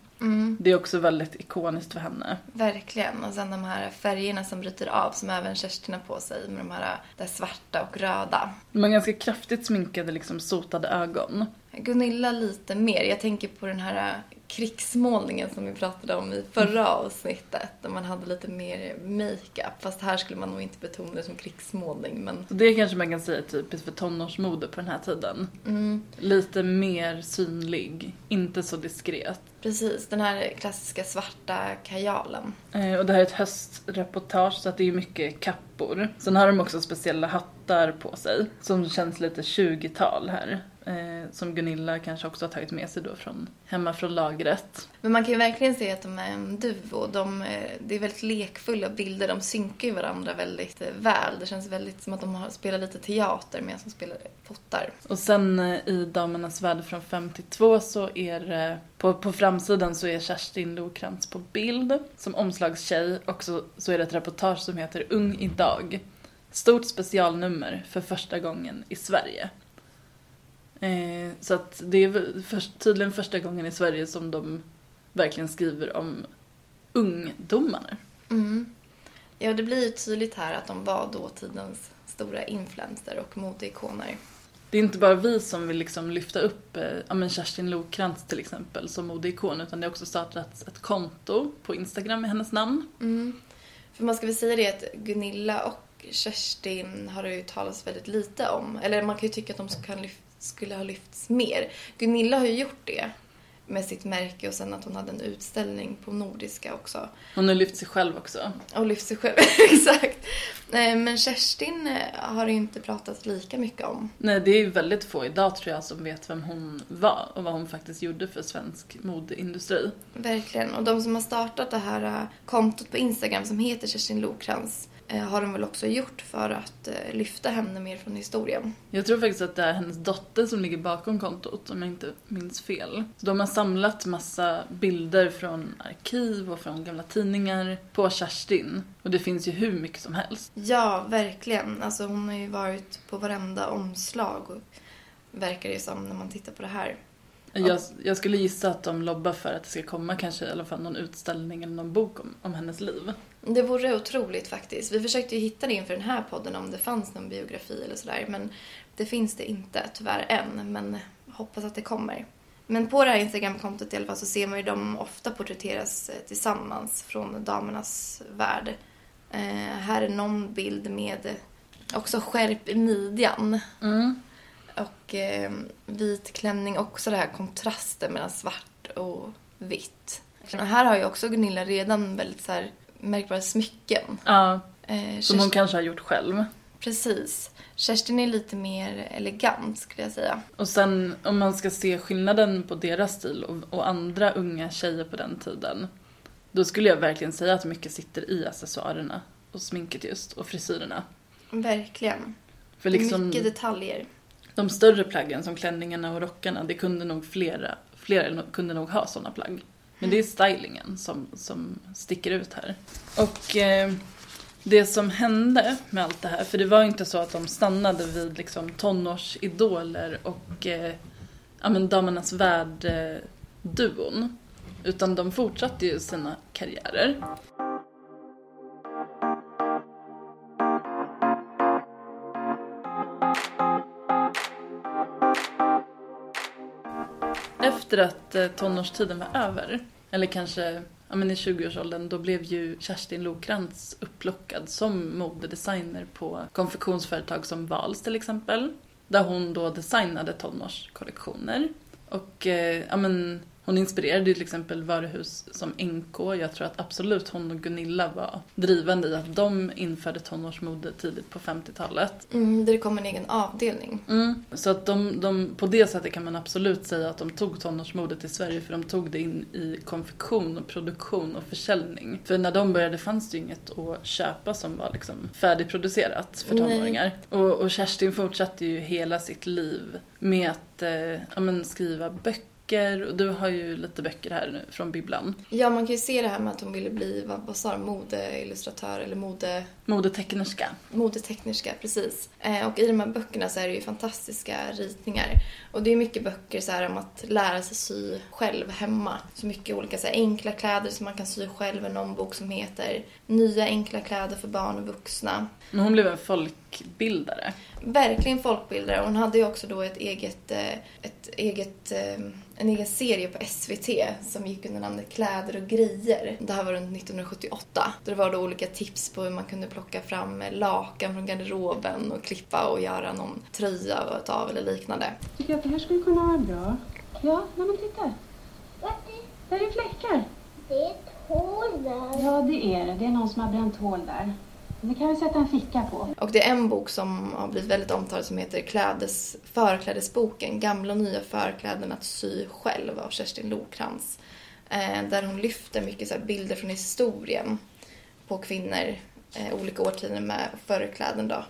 [SPEAKER 5] Det är också väldigt ikoniskt för henne.
[SPEAKER 6] Verkligen. Och sen de här färgerna som bryter av som även Kerstin har på sig med de här där svarta och röda.
[SPEAKER 5] De har ganska kraftigt sminkade liksom sotade ögon.
[SPEAKER 6] Gunilla lite mer. Jag tänker på den här krigsmålningen som vi pratade om i förra avsnittet. Där man hade lite mer makeup. Fast här skulle man nog inte betona det som krigsmålning. Men
[SPEAKER 5] Så det kanske man kan säga är typiskt för tonårsmode på den här tiden. Lite mer synlig, inte så diskret.
[SPEAKER 6] precis, den här klassiska svarta kajalen.
[SPEAKER 5] Eh, Och det här är ett höstreportage så att det är mycket kappor. Sen har de också speciella hattar på sig som känns lite 20-tal här. Eh, som Gunilla kanske också har tagit med sig då från hemma från lagret.
[SPEAKER 6] Men man kan ju verkligen se att de är en duo. De, eh, det är väldigt lekfulla bilder. De synkar ju varandra väldigt eh, väl. Det känns väldigt som att de har spelat lite teater medan de spelar fotar.
[SPEAKER 5] Och sen eh, i Damernas Värld från 52 så är det, på, på framsidan så är Kerstin Lokrantz på bild som omslagstjej och så, så är det ett reportage som heter Ung idag. Stort specialnummer för första gången i Sverige. Eh, så att det är först, tydligen första gången i Sverige som de verkligen skriver om ungdomarna.
[SPEAKER 6] Ja, det blir ju tydligt här att de var dåtidens stora influencer och modeikoner.
[SPEAKER 5] Det är inte bara vi som vill liksom lyfta upp eh, ja, men Kerstin Lokrantz till exempel som modeikon utan det har också startats ett konto på Instagram med hennes namn.
[SPEAKER 6] För man ska väl säga det att Gunilla och Kerstin har det ju talats väldigt lite om. Eller man kan ju tycka att de kan lyft, skulle ha lyfts mer. Gunilla har ju gjort det med sitt märke och sen att hon hade en utställning på Nordiska också.
[SPEAKER 5] Hon har lyft sig själv också.
[SPEAKER 6] Och lyft sig själv, *laughs* exakt. Eh, Men Kerstin eh, har det ju inte pratat lika mycket om.
[SPEAKER 5] Nej, det är ju väldigt få idag tror jag som vet vem hon var och vad hon faktiskt gjorde för svensk modeindustri.
[SPEAKER 6] Verkligen. Och de som har startat det här eh, kontot på Instagram som heter Kerstin Lokrans har de väl också gjort för att eh, lyfta henne mer från historien.
[SPEAKER 5] Jag tror faktiskt att det är hennes dotter som ligger bakom kontot, om jag inte minns fel. Så de har samlat massa bilder från arkiv och från gamla tidningar på Kerstin. Och det finns ju hur mycket som helst.
[SPEAKER 6] Ja, verkligen. Alltså hon har ju varit på varenda omslag och verkar det som när man tittar på det här.
[SPEAKER 5] Jag, jag skulle gissa att de lobbar för att det ska komma kanske i alla fall någon utställning eller någon bok om, om hennes liv.
[SPEAKER 6] Det vore otroligt faktiskt. Vi försökte ju hitta det inför den här podden om det fanns någon biografi eller sådär. Men det finns det inte tyvärr än. Men hoppas att det kommer. Men på det här Instagramkontot i alla fall så ser man ju dem ofta porträtteras eh, tillsammans från damernas värld. Eh, här är någon bild med också skärp i midjan. Och eh, vit klänning, också det här kontrasten mellan svart och vitt. Och här har ju också Gunilla redan väldigt så här märkbara smycken.
[SPEAKER 5] Ja,
[SPEAKER 6] Eh,
[SPEAKER 5] som hon kanske har gjort själv.
[SPEAKER 6] Precis. Kerstin är lite mer elegant skulle jag säga.
[SPEAKER 5] Och sen om man ska se skillnaden på deras stil och, och andra unga tjejer på den tiden. Då skulle jag verkligen säga att mycket sitter i accessoarerna och sminket just och frisyrerna.
[SPEAKER 6] Verkligen.
[SPEAKER 5] För liksom
[SPEAKER 6] Mycket detaljer.
[SPEAKER 5] de större plaggen som klänningarna och rockarna, det kunde nog flera, flera kunde nog ha sådana plagg. Men det är stylingen som, som sticker ut här. Och eh, det som hände med allt det här, för det var ju inte så att de stannade vid liksom tonårsidoler och eh, ja, men Damernas värld-duon. Eh, Utan de fortsatte ju sina karriärer. Efter att eh, tonårstiden var över, eller kanske ja, men i 20-årsåldern, då blev ju Kerstin Lokrantz upplockad som modedesigner på konfektionsföretag som Vals till exempel. Där hon då designade tonårskollektioner. Och eh, ja, men, hon inspirerade ju till exempel varuhus som NK. Jag tror att absolut hon och Gunilla var drivande i att de införde tonårsmode tidigt på 50-talet.
[SPEAKER 6] Mm, där det kom en egen avdelning.
[SPEAKER 5] Mm. Så att de, de, på det sättet kan man absolut säga att de tog tonårsmodet till Sverige för de tog det in i konfektion, och produktion och försäljning. För när de började fanns det ju inget att köpa som var liksom färdigproducerat för tonåringar. Och, och Kerstin fortsatte ju hela sitt liv med att eh, ja, skriva böcker och du har ju lite böcker här nu från bibblan.
[SPEAKER 6] Ja, man kan ju se det här med att hon ville bli, vad, vad sa de, modeillustratör eller mode,
[SPEAKER 5] Modetecknerska.
[SPEAKER 6] modetekniska, precis. Eh, och i de här böckerna så är det ju fantastiska ritningar. Och det är mycket böcker så här om att lära sig sy själv hemma. Så mycket olika så här, enkla kläder som man kan sy själv. En någon bok som heter Nya enkla kläder för barn och vuxna.
[SPEAKER 5] Men hon blev en folkbildare.
[SPEAKER 6] Verkligen folkbildare. Hon hade ju också då ett eget, eh, ett eget, eh, en egen serie på SVT som gick under namnet Kläder och grejer. Det här var runt 1978. Där det var då olika tips på hur man kunde plocka fram eh, lakan från garderoben och klippa och göra någon tröja av eller liknande.
[SPEAKER 8] Tycker att det här skulle kunna vara bra? Ja, när man tittar. Där är fläckar.
[SPEAKER 9] Det är ett hål där.
[SPEAKER 8] Ja, det är det. Det är någon som har bränt hål där. Det kan vi sätta en ficka på.
[SPEAKER 6] Och det är en bok som har blivit väldigt omtalad som heter Klädes, Förklädesboken. Gamla och nya förkläden att sy själv av Kerstin Lokrans. Eh, där hon lyfter mycket så här bilder från historien på kvinnor, eh, olika årtionden med förkläden då.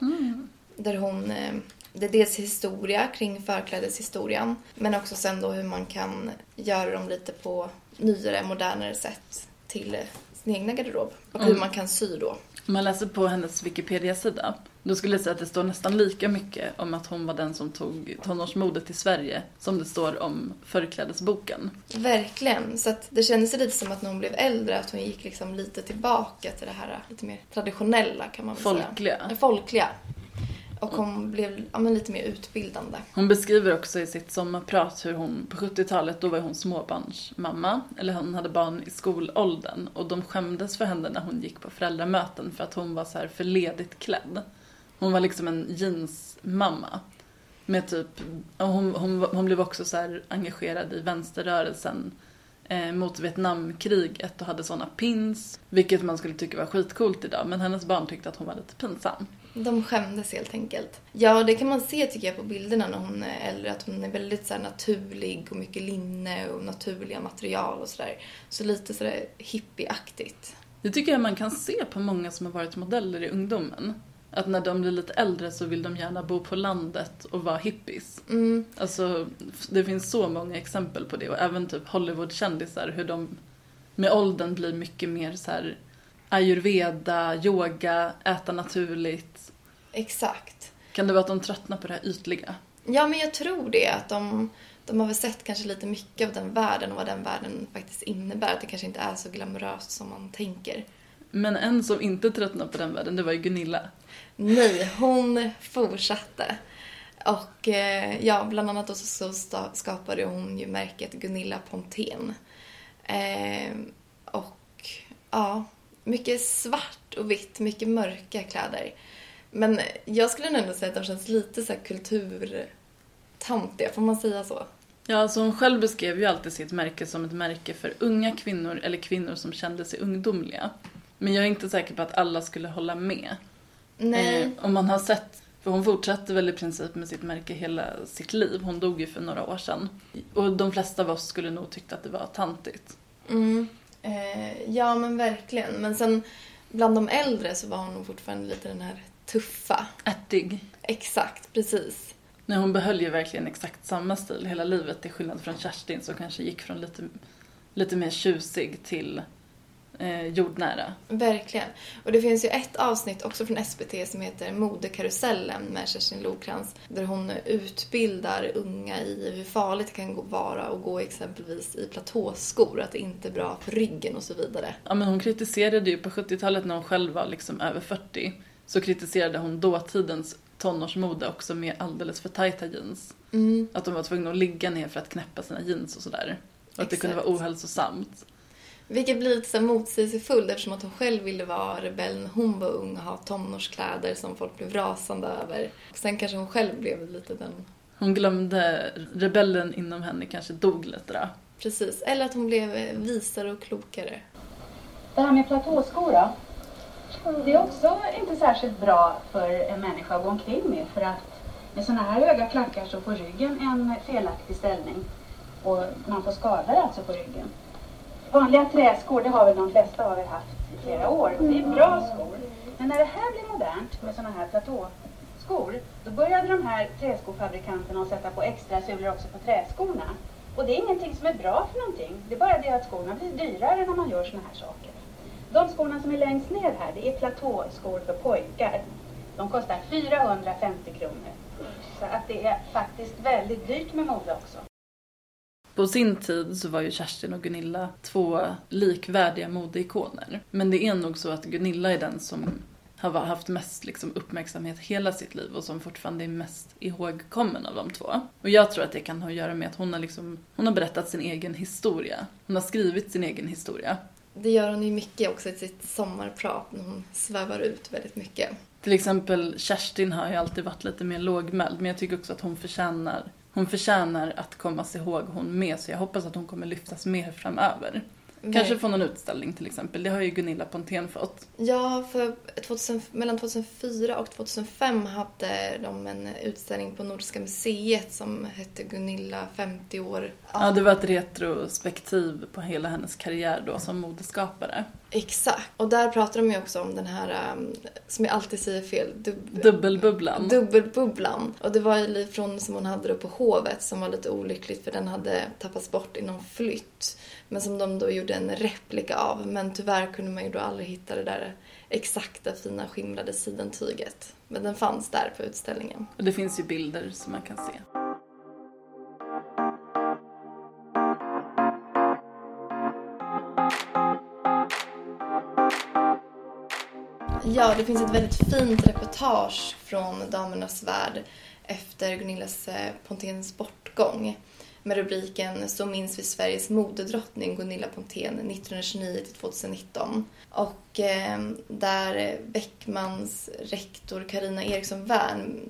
[SPEAKER 6] Där hon, eh, det är dels historia kring förklädeshistorien men också sen då hur man kan göra dem lite på nyare, modernare sätt till sin egna garderob. Och hur
[SPEAKER 5] Mm.
[SPEAKER 6] man kan sy då.
[SPEAKER 5] Om man läser på hennes Wikipedia-sida, då skulle jag säga att det står nästan lika mycket om att hon var den som tog tonårsmodet till Sverige som det står om förklädesboken.
[SPEAKER 6] Verkligen. Så att det kändes lite som att när hon blev äldre att hon gick liksom lite tillbaka till det här lite mer traditionella kan man väl
[SPEAKER 5] Folkliga.
[SPEAKER 6] säga. Det Folkliga. Och hon blev ja, men lite mer utbildande.
[SPEAKER 5] Hon beskriver också i sitt sommarprat hur hon på 70-talet, då var hon småbarnsmamma, eller hon hade barn i skolåldern och de skämdes för henne när hon gick på föräldramöten för att hon var så här för ledigt klädd. Hon var liksom en jeansmamma. Med typ, och hon, hon, hon blev också så här engagerad i vänsterrörelsen eh, mot Vietnamkriget och hade sådana pins, vilket man skulle tycka var skitcoolt idag, men hennes barn tyckte att hon var lite pinsam.
[SPEAKER 6] De skämdes helt enkelt. Ja, det kan man se tycker jag på bilderna när hon är äldre, att hon är väldigt så naturlig och mycket linne och naturliga material och sådär. Så lite sådär hippieaktigt.
[SPEAKER 5] Det tycker jag man kan se på många som har varit modeller i ungdomen. Att när de blir lite äldre så vill de gärna bo på landet och vara hippies.
[SPEAKER 6] Mm.
[SPEAKER 5] Alltså, det finns så många exempel på det och även typ Hollywoodkändisar hur de med åldern blir mycket mer så här ayurveda, yoga, äta naturligt.
[SPEAKER 6] Exakt.
[SPEAKER 5] Kan det vara att de tröttnar på det här ytliga?
[SPEAKER 6] Ja, men jag tror det. Att de, de har väl sett kanske lite mycket av den världen och vad den världen faktiskt innebär. Att det kanske inte är så glamoröst som man tänker.
[SPEAKER 5] Men en som inte tröttnade på den världen, det var ju Gunilla.
[SPEAKER 6] Nej, hon fortsatte. Och eh, ja, bland annat då så skapade hon ju märket Gunilla Pontén. Eh, och ja, mycket svart och vitt, mycket mörka kläder. Men jag skulle nog ändå säga att de känns lite så här kulturtantiga, får man säga så?
[SPEAKER 5] Ja, alltså hon själv beskrev ju alltid sitt märke som ett märke för unga kvinnor eller kvinnor som kände sig ungdomliga. Men jag är inte säker på att alla skulle hålla med.
[SPEAKER 6] Nej.
[SPEAKER 5] Eh, om man har sett, för hon fortsatte väl i princip med sitt märke hela sitt liv. Hon dog ju för några år sedan. Och de flesta av oss skulle nog tyckt att det var tantigt.
[SPEAKER 6] Mm. Eh, ja, men verkligen. Men sen bland de äldre så var hon nog fortfarande lite den här tuffa.
[SPEAKER 5] Ärtig.
[SPEAKER 6] Exakt, precis.
[SPEAKER 5] Nej, hon behöll ju verkligen exakt samma stil hela livet till skillnad från Kerstin som kanske gick från lite, lite mer tjusig till eh, jordnära.
[SPEAKER 6] Verkligen. Och det finns ju ett avsnitt också från SVT som heter Modekarusellen med Kerstin Lokrans där hon utbildar unga i hur farligt det kan vara att gå exempelvis i platåskor, att det inte är bra för ryggen och så vidare.
[SPEAKER 5] Ja, men hon kritiserade ju på 70-talet när hon själv var liksom över 40 så kritiserade hon dåtidens tonårsmode också med alldeles för tajta jeans.
[SPEAKER 6] Mm.
[SPEAKER 5] Att de var tvungna att ligga ner för att knäppa sina jeans och sådär. Och att det kunde
[SPEAKER 6] Exakt.
[SPEAKER 5] vara ohälsosamt.
[SPEAKER 6] Vilket blir lite så motsägelsefullt eftersom att hon själv ville vara rebell när hon var ung och ha tonårskläder som folk blev rasande över. Och sen kanske hon själv blev lite den...
[SPEAKER 5] Hon glömde, rebellen inom henne kanske dog lite då.
[SPEAKER 6] Precis. Eller att hon blev visare och klokare.
[SPEAKER 8] Det här med platåskor då? Det är också inte särskilt bra för en människa att gå omkring med för att med sådana här höga klackar så får ryggen en felaktig ställning och man får skador alltså på ryggen. Vanliga träskor, det har väl de flesta av er haft i flera år och det är bra skor. Men när det här blir modernt med sådana här platåskor då började de här träskofabrikanterna att sätta på extra sulor också på träskorna. Och det är ingenting som är bra för någonting. Det är bara det att skorna blir dyrare när man gör sådana här saker. De skorna som är längst ner här, det är platåskor för pojkar. De kostar 450 kronor. Så att det är faktiskt väldigt dyrt med mode också.
[SPEAKER 5] På sin tid så var ju Kerstin och Gunilla två likvärdiga modeikoner. Men det är nog så att Gunilla är den som har haft mest liksom, uppmärksamhet hela sitt liv och som fortfarande är mest ihågkommen av de två. Och jag tror att det kan ha att göra med att hon har, liksom, hon har berättat sin egen historia. Hon har skrivit sin egen historia.
[SPEAKER 6] Det gör hon ju mycket också i sitt sommarprat när hon svävar ut väldigt mycket.
[SPEAKER 5] Till exempel Kerstin har ju alltid varit lite mer lågmäld men jag tycker också att hon förtjänar hon förtjänar att kommas ihåg hon med så jag hoppas att hon kommer lyftas mer framöver. Kanske
[SPEAKER 6] Verkligen.
[SPEAKER 5] få någon utställning till exempel. Det har ju Gunilla Pontén fått.
[SPEAKER 6] Ja, för 2000, mellan 2004 och 2005 hade de en utställning på Nordiska museet som hette Gunilla 50 år.
[SPEAKER 5] Ja, det var ett retrospektiv på hela hennes karriär då som modeskapare.
[SPEAKER 6] Exakt. Och där pratar de ju också om den här, um, som jag alltid säger fel, dub-
[SPEAKER 5] Dubbelbubblan.
[SPEAKER 6] Dubbelbubblan. Och det var ju från som hon hade då på hovet som var lite olyckligt för den hade tappats bort i någon flytt. Men som de då gjorde en replika av. Men tyvärr kunde man ju då aldrig hitta det där exakta fina skimrade sidentyget. Men den fanns där på utställningen.
[SPEAKER 5] Och det finns ju bilder som man kan se.
[SPEAKER 6] Ja, det finns ett väldigt fint reportage från Damernas Värld efter Gunillas eh, Ponténs bortgång med rubriken Så minns vi Sveriges modedrottning Gunilla Pontén 1929 till 2019. Och eh, där Beckmans rektor Karina Eriksson Wern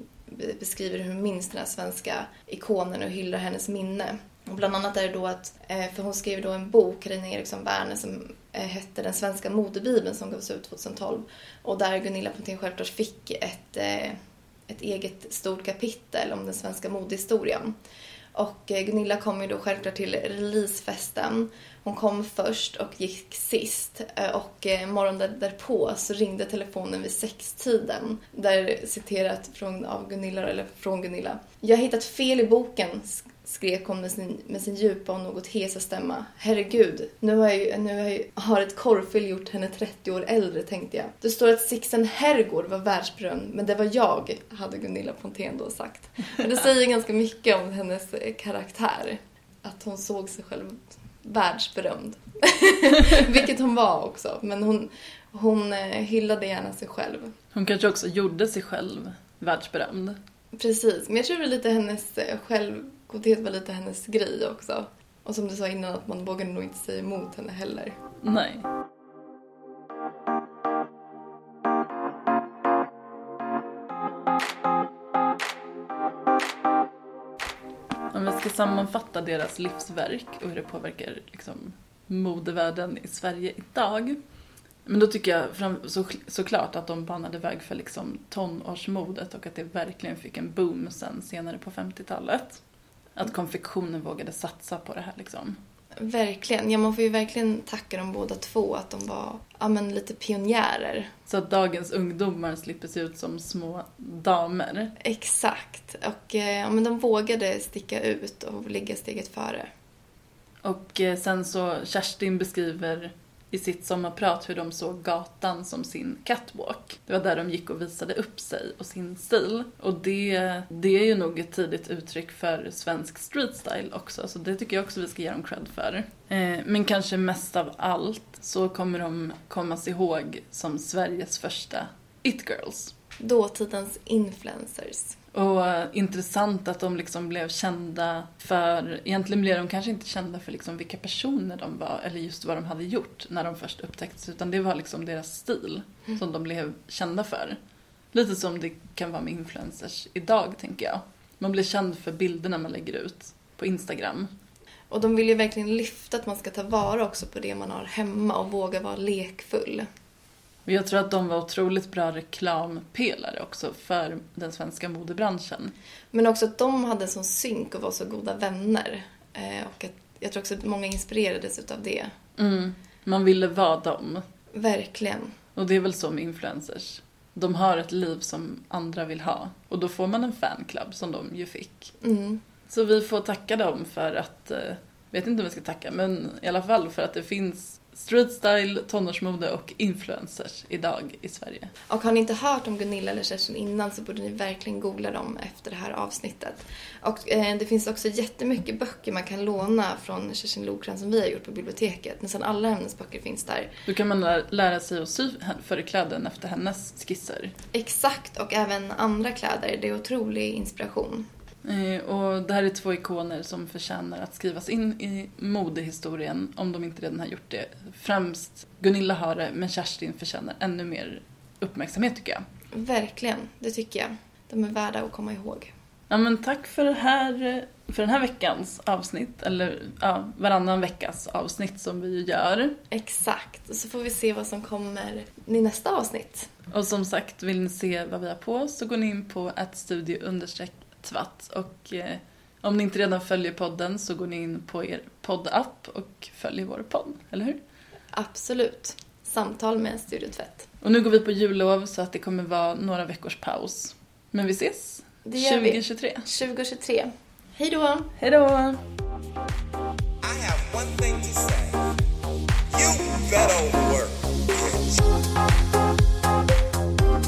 [SPEAKER 6] beskriver hur hon minns den här svenska ikonen och hyllar hennes minne. Och bland annat är det då att, eh, för hon skrev då en bok, Carina Eriksson Werner, som eh, hette Den svenska modebibeln som gavs ut 2012. Och där Gunilla Pontén självklart fick ett, eh, ett eget stort kapitel om den svenska modehistorien. Och Gunilla kom ju då självklart till releasefesten. Hon kom först och gick sist. Och morgonen därpå så ringde telefonen vid sextiden. Där citerat från, av Gunilla, eller från Gunilla. Jag har hittat fel i boken, skrek hon med sin, med sin djupa och något hesa stämma. Herregud, nu har, jag, nu har, jag, har ett korvfel gjort henne 30 år äldre, tänkte jag. Det står att Sixten Herrgård var världsberömd, men det var jag, hade Gunilla Pontén då sagt. Och det säger ganska mycket om hennes eh, karaktär. Att hon såg sig själv världsberömd. *laughs* Vilket hon var också, men hon, hon eh, hyllade gärna sig själv.
[SPEAKER 5] Hon kanske också gjorde sig själv världsberömd.
[SPEAKER 6] Precis, men jag tror det var lite hennes eh, godhet var lite hennes grej också. Och som du sa innan, att man vågade nog inte säga emot henne heller.
[SPEAKER 5] Nej. Om vi ska sammanfatta deras livsverk och hur det påverkar liksom, modevärlden i Sverige idag. Men då tycker jag fram, så, såklart att de banade väg för liksom, tonårsmodet och att det verkligen fick en boom sen senare på 50-talet. Att konfektionen vågade satsa på det här liksom.
[SPEAKER 6] Verkligen, ja man får ju verkligen tacka dem båda två att de var ja, men lite pionjärer.
[SPEAKER 5] Så att dagens ungdomar slipper se ut som små damer.
[SPEAKER 6] Exakt, och eh, ja, men de vågade sticka ut och ligga steget före.
[SPEAKER 5] Och eh, sen så Kerstin beskriver i sitt sommarprat hur de såg gatan som sin catwalk. Det var där de gick och visade upp sig och sin stil. Och det, det är ju nog ett tidigt uttryck för svensk street style också, så det tycker jag också vi ska ge dem cred för. Eh, men kanske mest av allt så kommer de kommas ihåg som Sveriges första it-girls.
[SPEAKER 6] Dåtidens influencers.
[SPEAKER 5] Och intressant att de liksom blev kända för, egentligen blev de kanske inte kända för liksom vilka personer de var eller just vad de hade gjort när de först upptäcktes utan det var liksom deras stil som de blev kända för. Lite som det kan vara med influencers idag tänker jag. Man blir känd för bilderna man lägger ut på Instagram.
[SPEAKER 6] Och de vill ju verkligen lyfta att man ska ta vara också på det man har hemma och våga vara lekfull.
[SPEAKER 5] Jag tror att de var otroligt bra reklampelare också för den svenska modebranschen.
[SPEAKER 6] Men också att de hade sån synk och var så goda vänner. Eh, och att jag tror också att många inspirerades utav det.
[SPEAKER 5] Mm. Man ville vara dem.
[SPEAKER 6] Verkligen.
[SPEAKER 5] Och det är väl så med influencers. De har ett liv som andra vill ha. Och då får man en fanclub som de ju fick.
[SPEAKER 6] Mm.
[SPEAKER 5] Så vi får tacka dem för att, eh, vet inte om vi ska tacka, men i alla fall för att det finns street style, tonårsmode och influencers idag i Sverige.
[SPEAKER 6] Och har ni inte hört om Gunilla eller Kerstin innan så borde ni verkligen googla dem efter det här avsnittet. Och eh, det finns också jättemycket böcker man kan låna från Kerstin Lokran som vi har gjort på biblioteket. Nästan alla hennes böcker finns där.
[SPEAKER 5] Då kan man lä- lära sig att sy förkläden efter hennes skisser.
[SPEAKER 6] Exakt, och även andra kläder. Det är otrolig inspiration.
[SPEAKER 5] Eh, Och det här är två ikoner som förtjänar att skrivas in i modehistorien om de inte redan har gjort det. Främst Gunilla har det, men Kerstin förtjänar ännu mer uppmärksamhet tycker jag.
[SPEAKER 6] Verkligen, det tycker jag. De är värda att komma ihåg.
[SPEAKER 5] Ja men tack för, det här, för den här veckans avsnitt, eller ja, varannan veckas avsnitt som vi gör.
[SPEAKER 6] Exakt, och så får vi se vad som kommer i nästa avsnitt.
[SPEAKER 5] Och som sagt, vill ni se vad vi har på så går ni in på studio tvatt och eh, om ni inte redan följer podden så går ni in på er poddapp och följer vår podd, eller hur?
[SPEAKER 6] Absolut. Samtal med Studiotvätt.
[SPEAKER 5] Och nu går vi på jullov så att det kommer vara några veckors paus. Men vi ses
[SPEAKER 6] Det gör vi.
[SPEAKER 5] 2023.
[SPEAKER 6] 2023. Hej då!
[SPEAKER 5] Hej då!
[SPEAKER 10] I have one thing to say. You better work.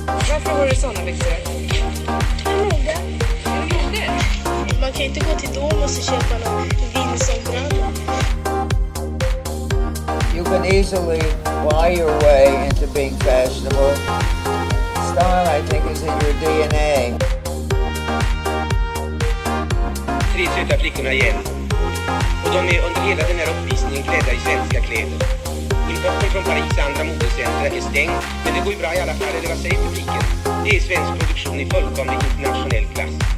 [SPEAKER 1] Varför har du såna byxor?
[SPEAKER 2] Kan ju inte gå till Domus och köpa någon vindsombralla.
[SPEAKER 3] You can easily lie your way into being fashionable. Style, I think, is in your DNA.
[SPEAKER 4] Tre söta flickorna igen. Och de är under hela den här uppvisningen klädda i svenska kläder. Importen från Paris andra modecentra är stängd, men det går ju bra i alla fall, eller vad säger publiken? Det är svensk produktion i fullkomlig internationell klass.